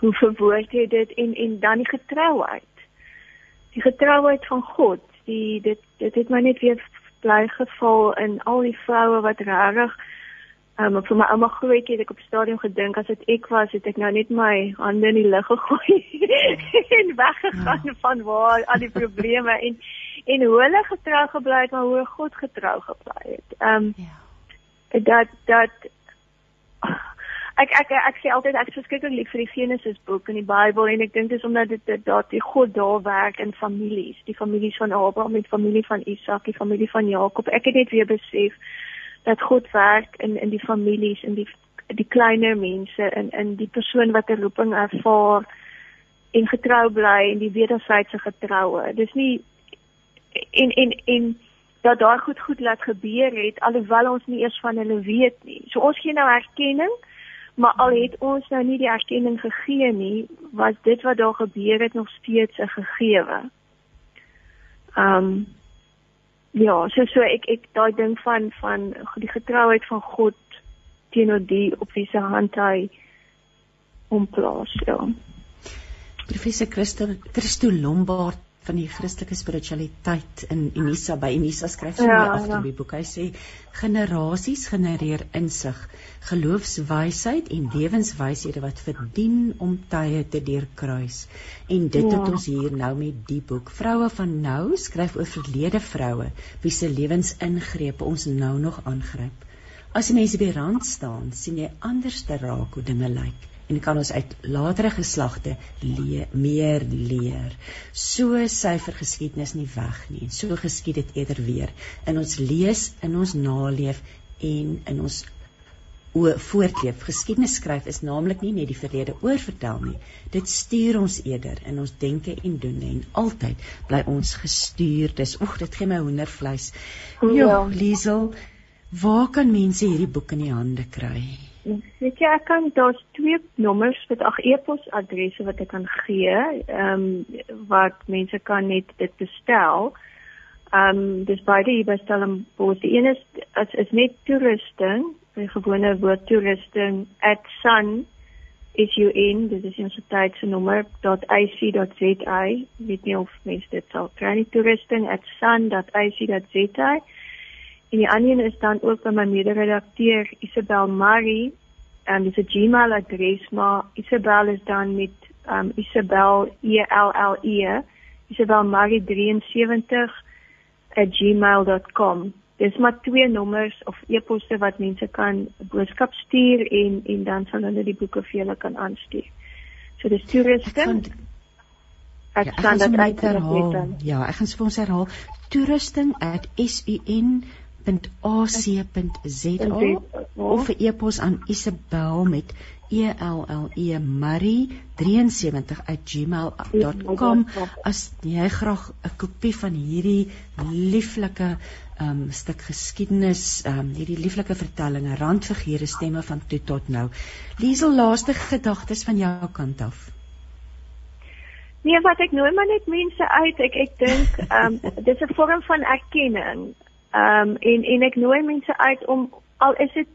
hoe verwoord jy dit en en dan die getrouheid. Die getrouheid van God. Die dit dit het my net weer bly geval in al die vroue wat regtig Um, vir my ouma grootjie het ek op stadium gedink as dit ek was het ek nou net my hande in die lug gegooi en weggegaan ja. van waar al die probleme en en hoe hulle getrou gebly het maar hoe God getrou gebly het. Ehm um, ja. dat dat ek ek ek sê altyd ek is verskriklik lief vir die Genesis boek in die Bybel en ek dink dis omdat dit dat die God daar werk in families, die families van Abraham die familie van Isak, die familie van Jakob. Ek het net weer besef dat God werk in in die families in die die kleiner mense in in die persoon wat 'n roeping ervaar en getrou bly en die wederwysige getroue. Dis nie en en en dat daar goed goed laat gebeur het alhoewel ons nie eers van hulle weet nie. So ons gee nou erkenning, maar al het ons nou nie die erkenning gegee nie, was dit wat daar gebeur het nog steeds 'n gegewe. Um ja, so so ek ek daai ding van van die getrouheid van God teenoor die op wie se hand hy hom plaas, ja. Professor Christo Christo Lombard van die Christelike spiritualiteit in Unisa by Unisa skryf sy ja, agter ja. die boek. Hy sê generasies genereer insig, geloofswysheid en lewenswyshede wat verdien om tye te deurkruis. En dit ja. het ons hier nou met die boek. Vroue van nou skryf oor verlede vroue wie se lewensingrepe ons nou nog aangryp. As jy mense by rand staan, sien jy anders te raak hoe dinge lyk en kan ons uit latere geslagte le meer leer. So syfer geskiedenis nie weg nie. So geskied dit eerder weer in ons lees, in ons naleef en in ons o voortleef. Geskiedenis skryf is naamlik nie net die verlede oorvertel nie. Dit stuur ons eerder in ons denke en doen en altyd bly ons gestuur. Dis oeg, dit gee my hoendervleis. Ja, Liesel, waar kan mense hierdie boek in die hande kry? Weet jy ek kan daar's twee nommers met ag e-posadresse wat ek kan gee, ehm um, wat mense kan net dit bestel. Ehm um, dis beide by Stellenbosch. Die een is is, is net toerusting, 'n gewone woord toerusting @sun is you in dit is ons tyd se nommer .ic.za weet nie of mense dit sal kry nie toerusting @sun.ic.za En die ander is dan ook by my mede-redakteur Isabel Marie en dis 'n Gmail adres maar Isabel is dan met um Isabel E L L E Isabel Marie 73 @gmail.com. Dis maar twee nommers of e-posse wat mense kan boodskap stuur en en dan sal hulle die boeke vir julle kan aanstuur. So dis toerusting. Ek ja, kan dit uitherhaal. Ja, ek gaan sponsor herhaal. toerusting@sun www.ac.za of 'n e-pos aan Isabel met E L L E Marie 73@gmail.com as jy graag 'n kopie van hierdie lieflike um stuk geskiedenis, um hierdie lieflike vertellinge, randfigure stemme van toe tot nou. Liesel laaste gedagtes van jou kant af. Nee, wat ek nooi maar net mense uit. Ek ek dink um dis 'n vorm van erkenning. Ehm um, en en ek nooi mense uit om al is dit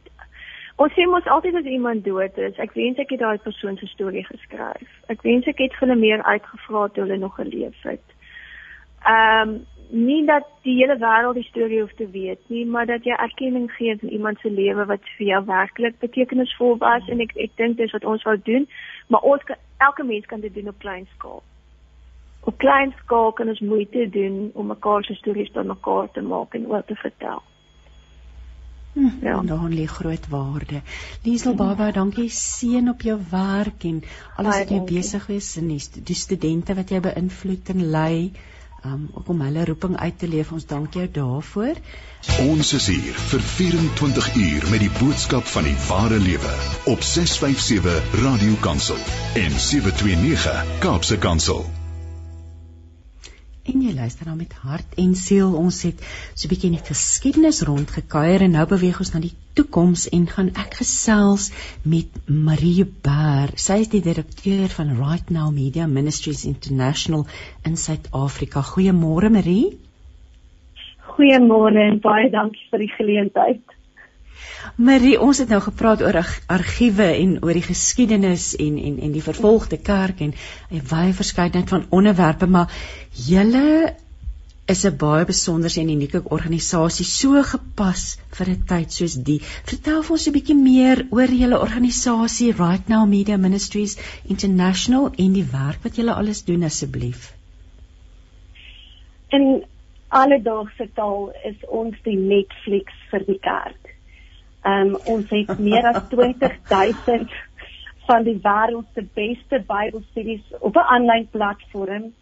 ons sê mos altyd as iemand dood is, ek wens ek het daai persoon se storie geskryf. Ek wens ek het hulle meer uitgevra toe hulle nog geleef het. Ehm um, nie dat die hele wêreld die storie hoef te weet nie, maar dat jy erkenning gee aan iemand se lewe wat vir jou werklik betekenisvol was en ek ek dink dis wat ons wou doen, maar ons kan, elke mens kan dit doen op klein skaal op klein skaal kan ons moeite doen om mekaar se stories tot mekaar te maak en oor te vertel. Hm, ja, daar lê groot waarde. Liesel hm. Baba, dankie seën op jou werk en alles wat jy besig is en die, die studente wat jy beïnvloed en lei. um, ook om hulle roeping uit te leef. Ons dank jou daarvoor. Ons is hier vir 24 uur met die boodskap van die ware lewe op 657 Radio Kansel en 729 Kaapse Kansel en jy luister nou met hart en siel. Ons het so 'n bietjie in die geskiedenis rondgekuier en nou beweeg ons na die toekoms en gaan ek gesels met Marie Baer. Sy is die direkteur van Right Now Media Ministries International in Suid-Afrika. Goeiemôre Marie. Goeiemôre en baie dankie vir die geleentheid. Marie, ons het nou gepraat oor argiewe en oor die geskiedenis en en en die vervolgde kerk en 'n baie verskeidenheid van onderwerpe, maar julle is 'n baie besonderse en unieke organisasie so gepas vir 'n tyd soos die. Vertel vir ons 'n bietjie meer oor julle organisasie Right Now Media Ministries International en die werk wat julle alles doen asseblief. In alledaagse taal is ons die Netflix vir die kerk. Um ons het meer as 20000 van die wêreld se beste Bybelstudies op 'n aanlyn platform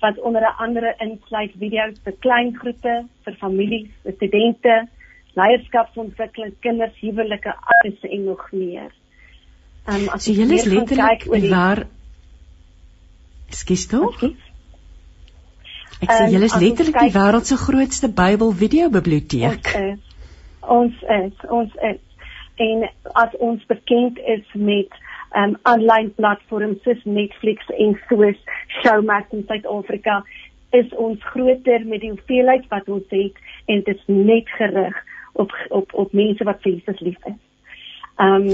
wat onder andere insluit video's vir klein groepe, vir families, vir studente, leierskapsontwikkeling, kinders, huwelike, alles en nog meer. Um as jy is letterlik die... waar Skus toe? Ek sê julle is letterlik die wêreld se grootste Bybel video biblioteek. Ons is ons is ons is en as ons bekend is met um aanlyn platforms soos Netflix en soos Showmax in Suid-Afrika is ons groter met die hoeveelheid wat ons het en dit is net gerig op op op mense wat Jesus lief is. Um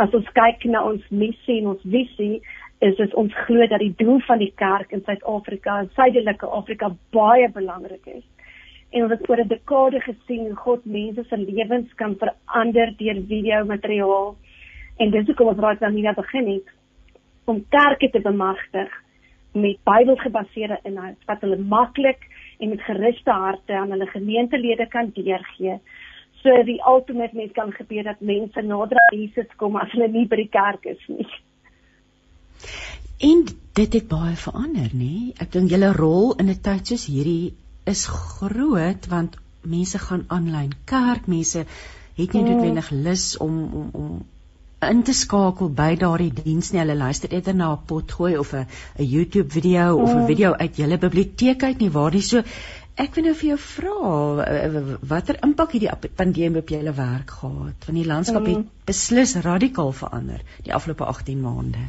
as ons kyk na ons missie en ons visie is dit ons glo dat die doel van die kerk in Suid-Afrika en Suidelike Afrika baie belangrik is en ons het oor 'n dekade gesien hoe God mense se lewens kan verander deur video materiaal. En dis hoekom ons raak dan hier begin het om kerke te bemagtig met Bybelgebaseerde inhoud wat hulle maklik en met geruste harte aan hulle gemeentelede kan deurgee. So die ultimate mens kan gebeur dat mense nader aan Jesus kom as hulle nie by die kerk is nie. En dit het baie verander, nê? Ek dink julle rol in 'n tyd soos hierdie is groot want mense gaan aanlyn kerk, mense het nie mm. noodwendig lus om om om in te skakel by daardie diens nie. Hulle luister eerder na 'n potgooi of 'n 'n YouTube video of 'n mm. video uit julle biblioteek uit nie waar dis so Ek wil nou vir jou vra watter impak het die pandemie op julle werk gehad? Want die landskap het mm. beslis radikaal verander die afgelope 18 maande.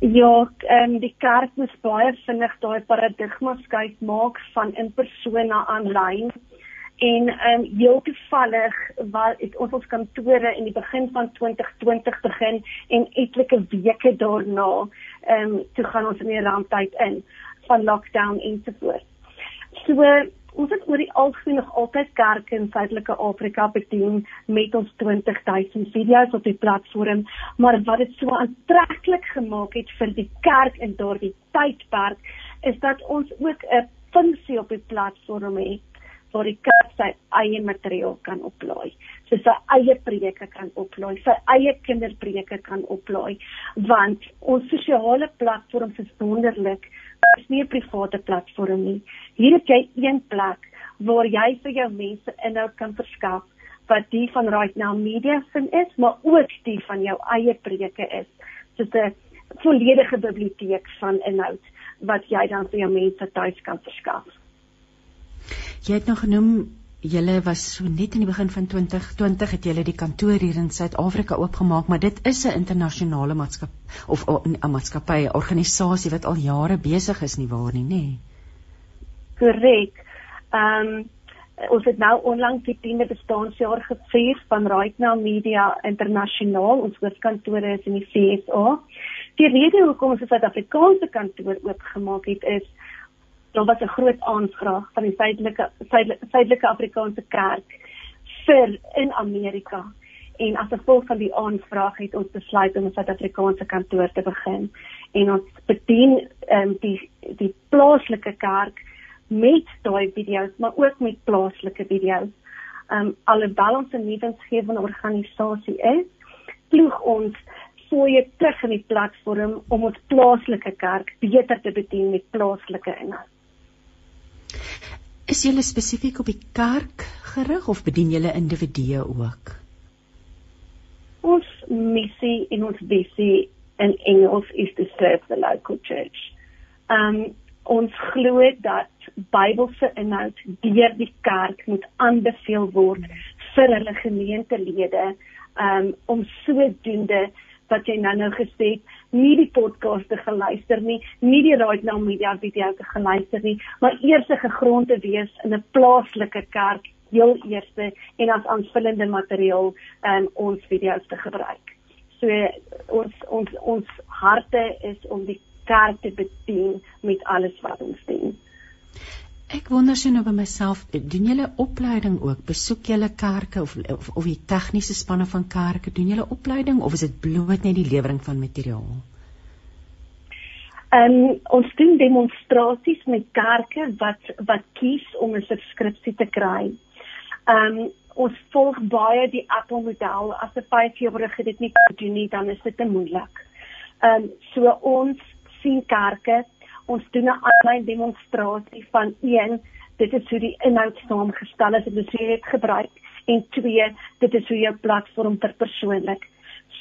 Ja, um, die kerk moet baie vinnig daai paradigma skuif maak van in persoon na aanlyn. En um, heel toevallig wat het ons ons kantore in die begin van 2020 begin en etlike weke daarna um, toe gaan ons in die ramptyd in van lockdown ensovoorts. So ons het oor die algemeen nog altyd kerke in Suidelike Afrika bedien met ons 20000 video's op die platform, maar wat dit so aantreklik gemaak het vir die kerk in daardie tydperk is dat ons ook 'n funksie op die platform het waar die kerk sy eie materiaal kan oplaai. So sy eie preke kan oplaai, sy eie kinderpreke kan oplaai, want ons sosiale platforms is wonderlik is nie 'n private platform nie. Hier het jy een plek waar jy vir jou mense inhoud kan verskaf wat die van Right Now Media sin is, maar ook die van jou eie preke is. So 'n volledige biblioteek van inhoud wat jy dan vir jou mense tuis kan verskaf. Jy het nou genoem Julle was so net in die begin van 2020 het julle die kantoor hier in Suid-Afrika oopgemaak, maar dit is 'n internasionale maatskap of 'n maatskappy, 'n organisasie wat al jare besig is nie waar nie, nê? Korrek. Ehm um, ons het nou onlangs die 10de bestaanjaar gevier van Right Now Media Internasionaal. Ons hoofkantoor is in die VSA. Die rede hoekom ons 'n Suid-Afrikaanse kantoor oopgemaak het is daar was 'n groot aanvraag van die suidelike suidelike Afrikaanse kerk vir in Amerika en as gevolg van die aanvraag het ons besluit om 'n Suid-Afrikaanse kantoor te begin en ons bedien um, die die plaaslike kerk met daai video's maar ook met plaaslike video's. Um alhoewel ons 'n nuwensgewende organisasie is, ploeg ons fooie terug in die platform om ons plaaslike kerk beter te bedien met plaaslike inhoud. Is julle spesifiek op die kerk gerig of bedien julle individue ook? Ons missie en ons visie in Engels is to serve the local church. Um ons glo dat Bybelse inhoud deur die kerk moet aanbeveel word vir hulle gemeentelede um om sodoende wat jy nou nou gesê het, nie die podcast te geluister nie, nie die Right Now Media video te geluister nie, maar eers 'n gegrond te wees in 'n plaaslike kerk heel eerste en as aanvullende materiaal um ons video's te gebruik. So ons ons ons harte is om die kerk te bedien met alles wat ons doen. Ek wonder so nou by myself, doen julle opleiding ook? Besoek julle kerke of of, of die tegniese spanne van kerke, doen julle opleiding of is dit bloot net die lewering van materiaal? Ehm um, ons doen demonstrasies met kerke wat wat kies om 'n subskripsie te kry. Ehm um, ons volg baie die Apple model. As 'n 5-jarige dit nie kan doen nie, dan is dit te moeilik. Ehm um, so ons sien kerke ons doen 'n aanlyn demonstrasie van een dit is hoe die inhoud saamgestel is en dit hoe dit gebruik en twee dit is hoe jou platform per persoonlik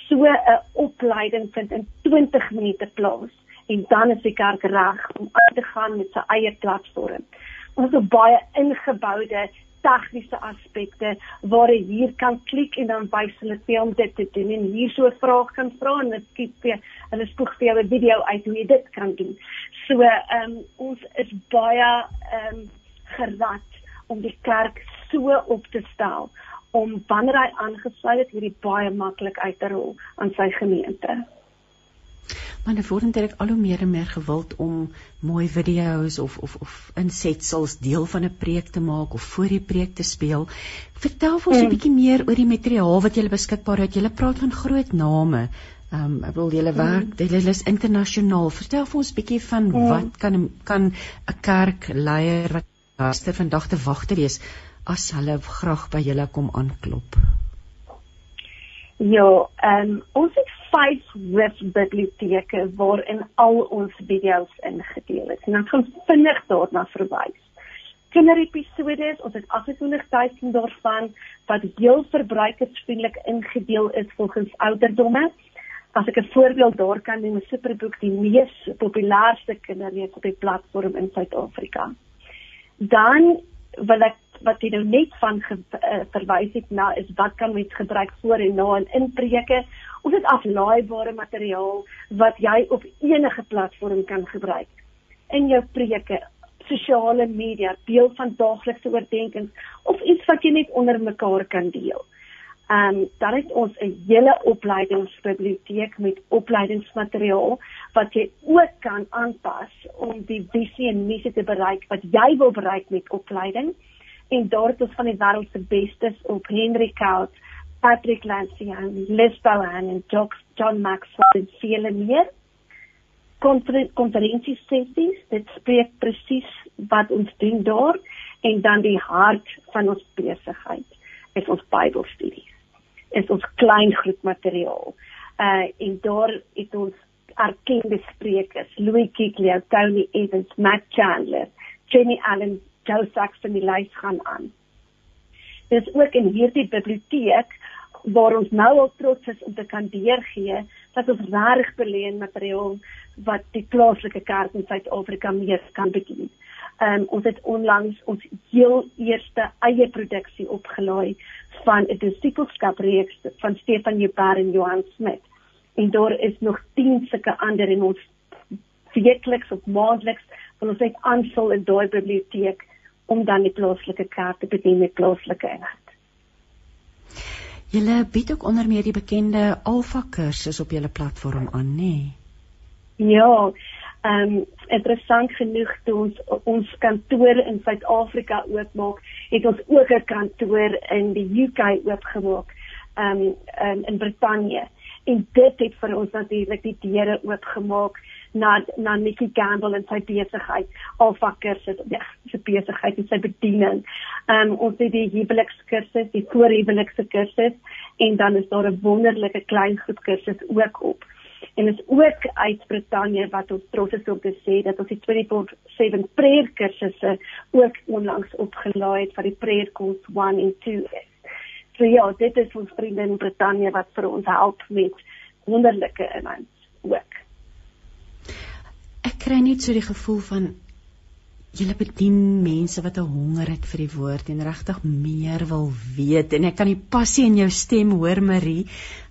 so 'n opleiding vind in 20 minute plaas en dan is die kerk reg om aan te gaan met sy eie platform. Ons het baie ingeboude tegniese aspekte waar jy hier kan klik en dan wys hulle vir om dit te doen en hier so 'n vraag kan vra en dit skiet vir hulle spoeg vir jou 'n video uit hoe jy dit kan doen. So ehm um, ons is baie ehm um, gerad om die kerk so op te stel om wanneer hy aangesluit het hierdie baie maklik uit te rol aan sy gemeente. Maar nou word dit al hoe meer en meer gewild om mooi video's of of of insetsels deel van 'n preek te maak of voor die preek te speel. Vertel vir ons 'n mm. bietjie meer oor die materiaal wat jy beskikbaar het. Jy praat van groot name. Ehm um, ek wil julle werk, mm. julle is internasionaal. Vertel vir ons bietjie van mm. wat kan kan 'n kerk leier wat gister vandag te wag te wees as hulle graag by julle kom aanklop. Ja, ehm um, ons het vyf webbiblioteke waarin al ons video's ingedeel is. En dan gaan vinnig daarna verwys. Kinderepisode, ons het 28000 daarvan wat heel verbruikersvriendelik ingedeel is volgens ouderdomme. As ek 'n voorbeeld daar kan neem, 'n superboek die mees populairste kinderlees op die platform in Suid-Afrika. Dan wil ek wat jy nou net van ge, uh, verwys het na is wat kan mens gebruik voor en na in inpreke Ons het aflaaibare materiaal wat jy op enige platform kan gebruik. In jou preke, sosiale media, deel van daaglikse oordeenkings of iets wat jy net onder mekaar kan deel. Ehm um, dan het ons 'n hele opleidingsbiblioteek met opleidingsmateriaal wat jy ook kan aanpas om die visie en missie te bereik wat jy wil bereik met opleiding. En daar het ons van die wêreld se bestes op Henry Cout, Patrick Lancian, Liz Bowen en John Maxwell en vele meer. Konferensies sessies, dit spreek presies wat ons doen daar en dan die hart van ons besigheid is ons Bybelstudies. Is ons klein groep materiaal. Uh en daar het ons erkende sprekers, Louis Kigley, Tony Evans, Matt Chandler, Jenny Allen, Joe Saxon die lys gaan aan. Dis ook in hierdie biblioteek waar ons nou al trots is om te kan deurgee dat ons reg beleen materiaal wat die plaaslike kerk in Suid-Afrika meer kan bedien. Ehm um, ons het onlangs ons heel eerste eie produksie opgelaai van 'n disipelskap reeks van Stefan Jubber en Johan Smit. En daar is nog 10 sulke ander in ons weekliks of maandeliks van ons net aanvul in daai biblioteek om dan die plaaslike kerk te bedien met plaaslike inhoud. Julle bied ook onder meer die bekende Alpha kursus op julle platform aan, nê? Nee? Ja. Ehm um, interessant genoeg toe ons ons kantoor in Suid-Afrika oopmaak, het ons ook 'n kantoor in die UK oopgemaak, ehm um, in, in Brittanje. En dit het vir ons natuurlik die deure oopgemaak na na Nikki Gamble en sy besigheid Alpha kursus ja sy besigheid en sy bediening. Ehm um, ons het die huwelikskursus, die voorhuwelikse kursus en dan is daar 'n wonderlike klein groep kursus ook op. En is ook uit Brittanje wat ons trots is om te sê dat ons die 24/7 prayer kursusse ook onlangs opgelaai het vir die prayer course 1 en 2 is. So ja, dit is ons vriende in Brittanje wat vir ons help met wonderlike inhoud ook. Kry net so die gevoel van julle bedien mense wat 'n honger het vir die woord en regtig meer wil weet en ek kan die passie in jou stem hoor Marie.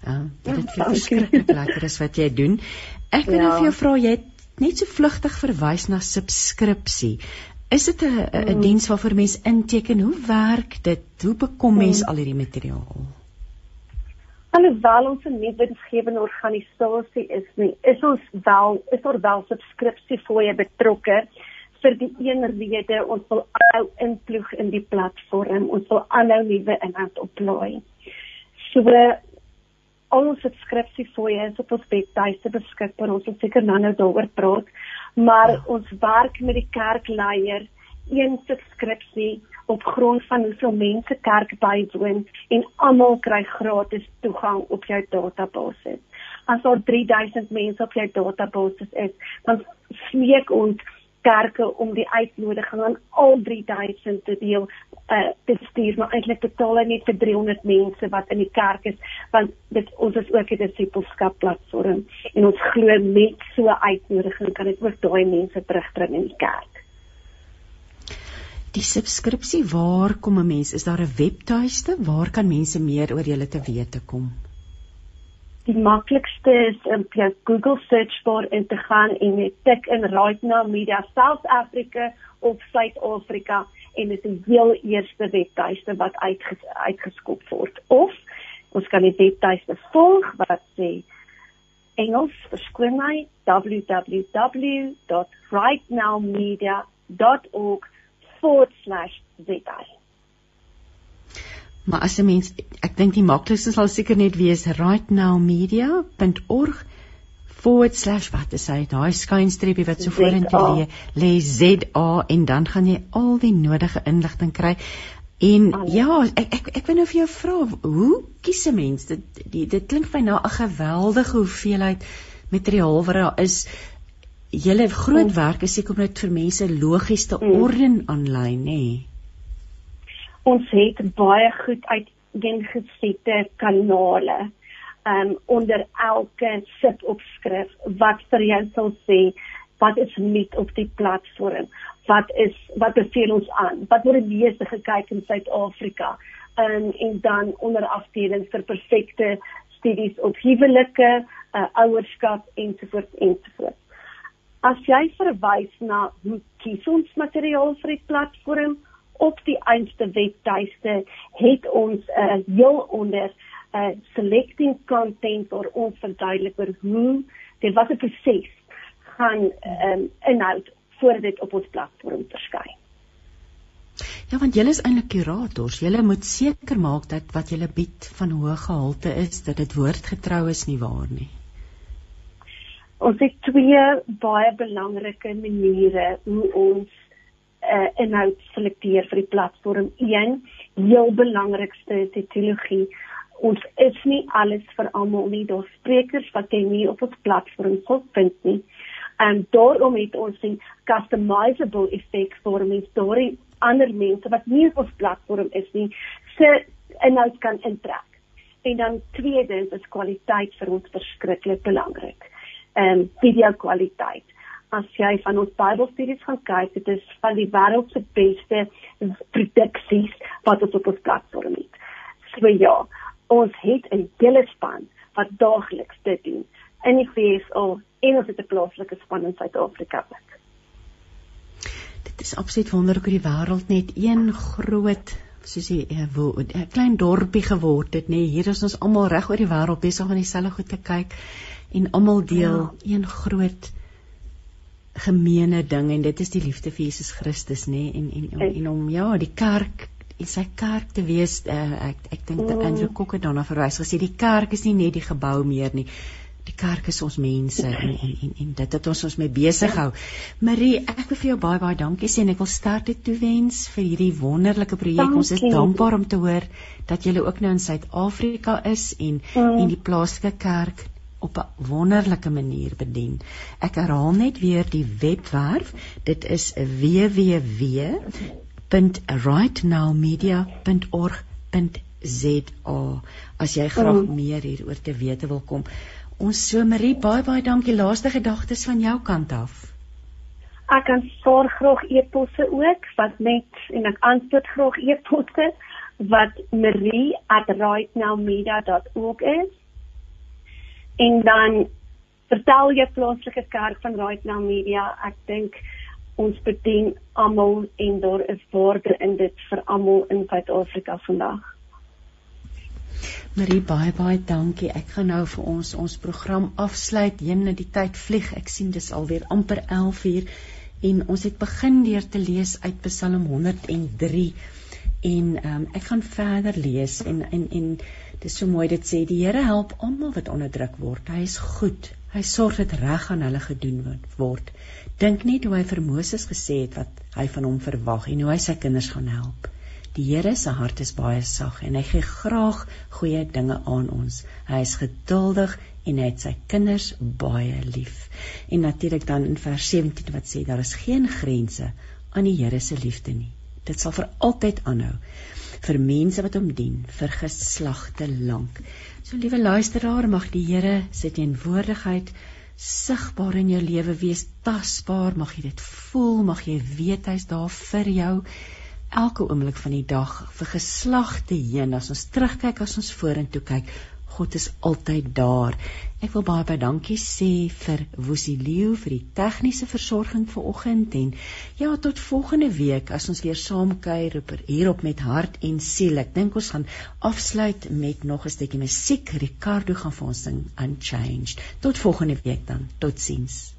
Uh, dit is verskriklik lekker is wat jy doen. Ek wil nou ja. vir jou vra jy het net so vlugtig verwys na subskripsie. Is dit 'n mm. diens waarvoor mense inteken? Hoe werk dit? Hoe bekom mense mm. al hierdie materiaal? Alhoewel ons 'n nuwe organisasie is, nie, is ons wel is daar wel subskripsie fooie betrokke vir die een rede. Ons wil aanhou inploeg in die platform. Ons wil aanhou nuwe inhoud oplaai. So al ons subskripsie fooie is op ons webtuiste beskikbaar. Ons wil seker nou nou daaroor praat maar ja. ons werk met die kerkleier. Een subskripsie op grond van hoeveel mense kerk bywoon en almal kry gratis toegang op jou database. As daar 3000 mense op jou database is, dan smeek ons kerke om die uitnodiging aan al 3000 te deel uh te stuur maar eintlik betaal hy net vir 300 mense wat in die kerk is want dit ons is ook 'n disipelskap platform en ons glo met so 'n uitnodiging kan dit ook daai mense terugbring in die kerk. Die subskripsie waar kom 'n mens? Is daar 'n webtuiste waar kan mense meer oor julle te wete kom? die maklikste is om op jou Google search bar in te gaan en net tik in Right Now Media South Africa of Suid-Afrika en dit is die heel eerste webtuiste wat uitges uitgeskop word. Of ons kan die webtuiste volg wat sê Engels verskoon my www.rightnowmedia.org/za Maar as 'n mens ek dink die maklikste sal seker net wees rightnowmedia.org forward slash wat is hy? Daai skynstreepie wat so vorentoe lê lê ZA en dan gaan jy al die nodige inligting kry. En ja ek ek ek wil nou vir jou vra hoe kies 'n mens? Dit dit klink vir my na 'n geweldige hoeveelheid materiaal wat daar is julle groot werk is seker om dit vir mense logies te mm. orden aanlyn nê? Nee ons het baie goed uiteengesette kanale um onder elke sitopskrif wat vir jou sal sê wat is nuut op die platform? Wat is wat beveel ons aan? Wat word die meeste gekyk in Suid-Afrika? Um, en dan onder afdelings vir perfekte studies op huwelike uh, ouerskap ensovoorts ensovoorts as jy verwys na hoe kies ons materiaal vir die platform op die eindste webtuiste het ons 'n uh, heel onder 'n uh, selecting content vir ons verduidelik oor hoe dit was 'n proses gaan um, inhoud voordat dit op ons platform verskyn. Ja, want julle is eintlik kurators. Julle moet seker maak dat wat julle bied van hoë gehalte is, dat dit woordgetrou is nie waar nie. Ons het twee baie belangrike maniere hoe ons uh, inhoud selekteer vir die platform. Een heel belangrikste is die teologie. Ons is nie alles vir almal nie. Daar's sprekers wat jy nie op ons platform sal vind nie. En daarom het ons die customizable effek vir mense storie ander mense wat nie op ons platform is nie, se inhoud kan intrek. En dan tweedens is kwaliteit vir ons verskriklik belangrik. Ehm um, video kwaliteit as jy van ons Bybelstudies gaan kyk, dit is van die wêreld se beste prediksies wat ons op ons platform het. So ja, ons het 'n hele span wat daagliks dit doen in die VSA en ons het 'n plaaslike span in Suid-Afrika. Dit is absoluut wonderlik hoe die wêreld net een groot soos 'n uh, klein dorpie geword het, nê. Nee, hier is ons almal reg oor die wêreld besig om dieselfde goed te kyk en almal deel ja. een groot gemeene ding en dit is die liefde vir Jesus Christus nê nee? en en en, en om ja die kerk en sy kerk te wees uh, ek ek dink dat Andrew Cook het daarna verwys gesê die kerk is nie net die gebou meer nie die kerk is ons mense en en en, en dit het ons ons mee besig hou Marie ek wil vir jou baie baie dankie sê en ek wil sterkte toewens vir hierdie wonderlike projek ons is dankbaar om te hoor dat jy ook nou in Suid-Afrika is en mm. en die plaaslike kerk op 'n wonderlike manier bedien. Ek herhaal net weer die webwerf. Dit is www.rightnowmedia.org.za as jy graag mm. meer hieroor te wete wil kom. Ons so Marie, baie baie dankie. Laaste gedagtes van jou kant af. Ek kan sorg graag e-posse ook wat net en ek antwoord graag e-posse wat marie@rightnowmedia.org is en dan vertel jy plaaslike kerk van Right Now Media. Ek dink ons bedien almal en daar is waarde in dit vir almal in Suid-Afrika vandag. Marie baie baie dankie. Ek gaan nou vir ons ons program afsluit. Hemne die tyd vlieg. Ek sien dis alweer amper 11:00 en ons het begin deur te lees uit Psalm 103 en um, ek gaan verder lees en en en Dis so mooi dit sê die Here help almal wat onderdruk word. Hy is goed. Hy sorg dit reg aan hulle gedoen word. Dink net hoe hy vir Moses gesê het wat hy van hom verwag en hoe hy sy kinders gaan help. Die Here se hart is baie sag en hy gee graag goeie dinge aan ons. Hy is geduldig en hy het sy kinders baie lief. En natuurlik dan in vers 17 wat sê daar is geen grense aan die Here se liefde nie. Dit sal vir altyd aanhou vir mense wat hom dien vir geslagte lank. So liewe luisteraar, mag die Here se teenwoordigheid sigbaar in jou lewe wees, tasbaar, mag jy dit voel, mag jy weet hy's daar vir jou elke oomblik van die dag vir geslagte heen as ons terugkyk as ons vorentoe kyk God is altyd daar. Ek wil baie baie dankie sê vir Woesie Leo vir die tegniese versorging vir oggend en ja tot volgende week as ons weer saam kuier hierop met hart en siel. Ek dink ons gaan afsluit met nog 'n stukkie musiek. Ricardo gaan vir ons sing Unchanged. Tot volgende week dan. Totsiens.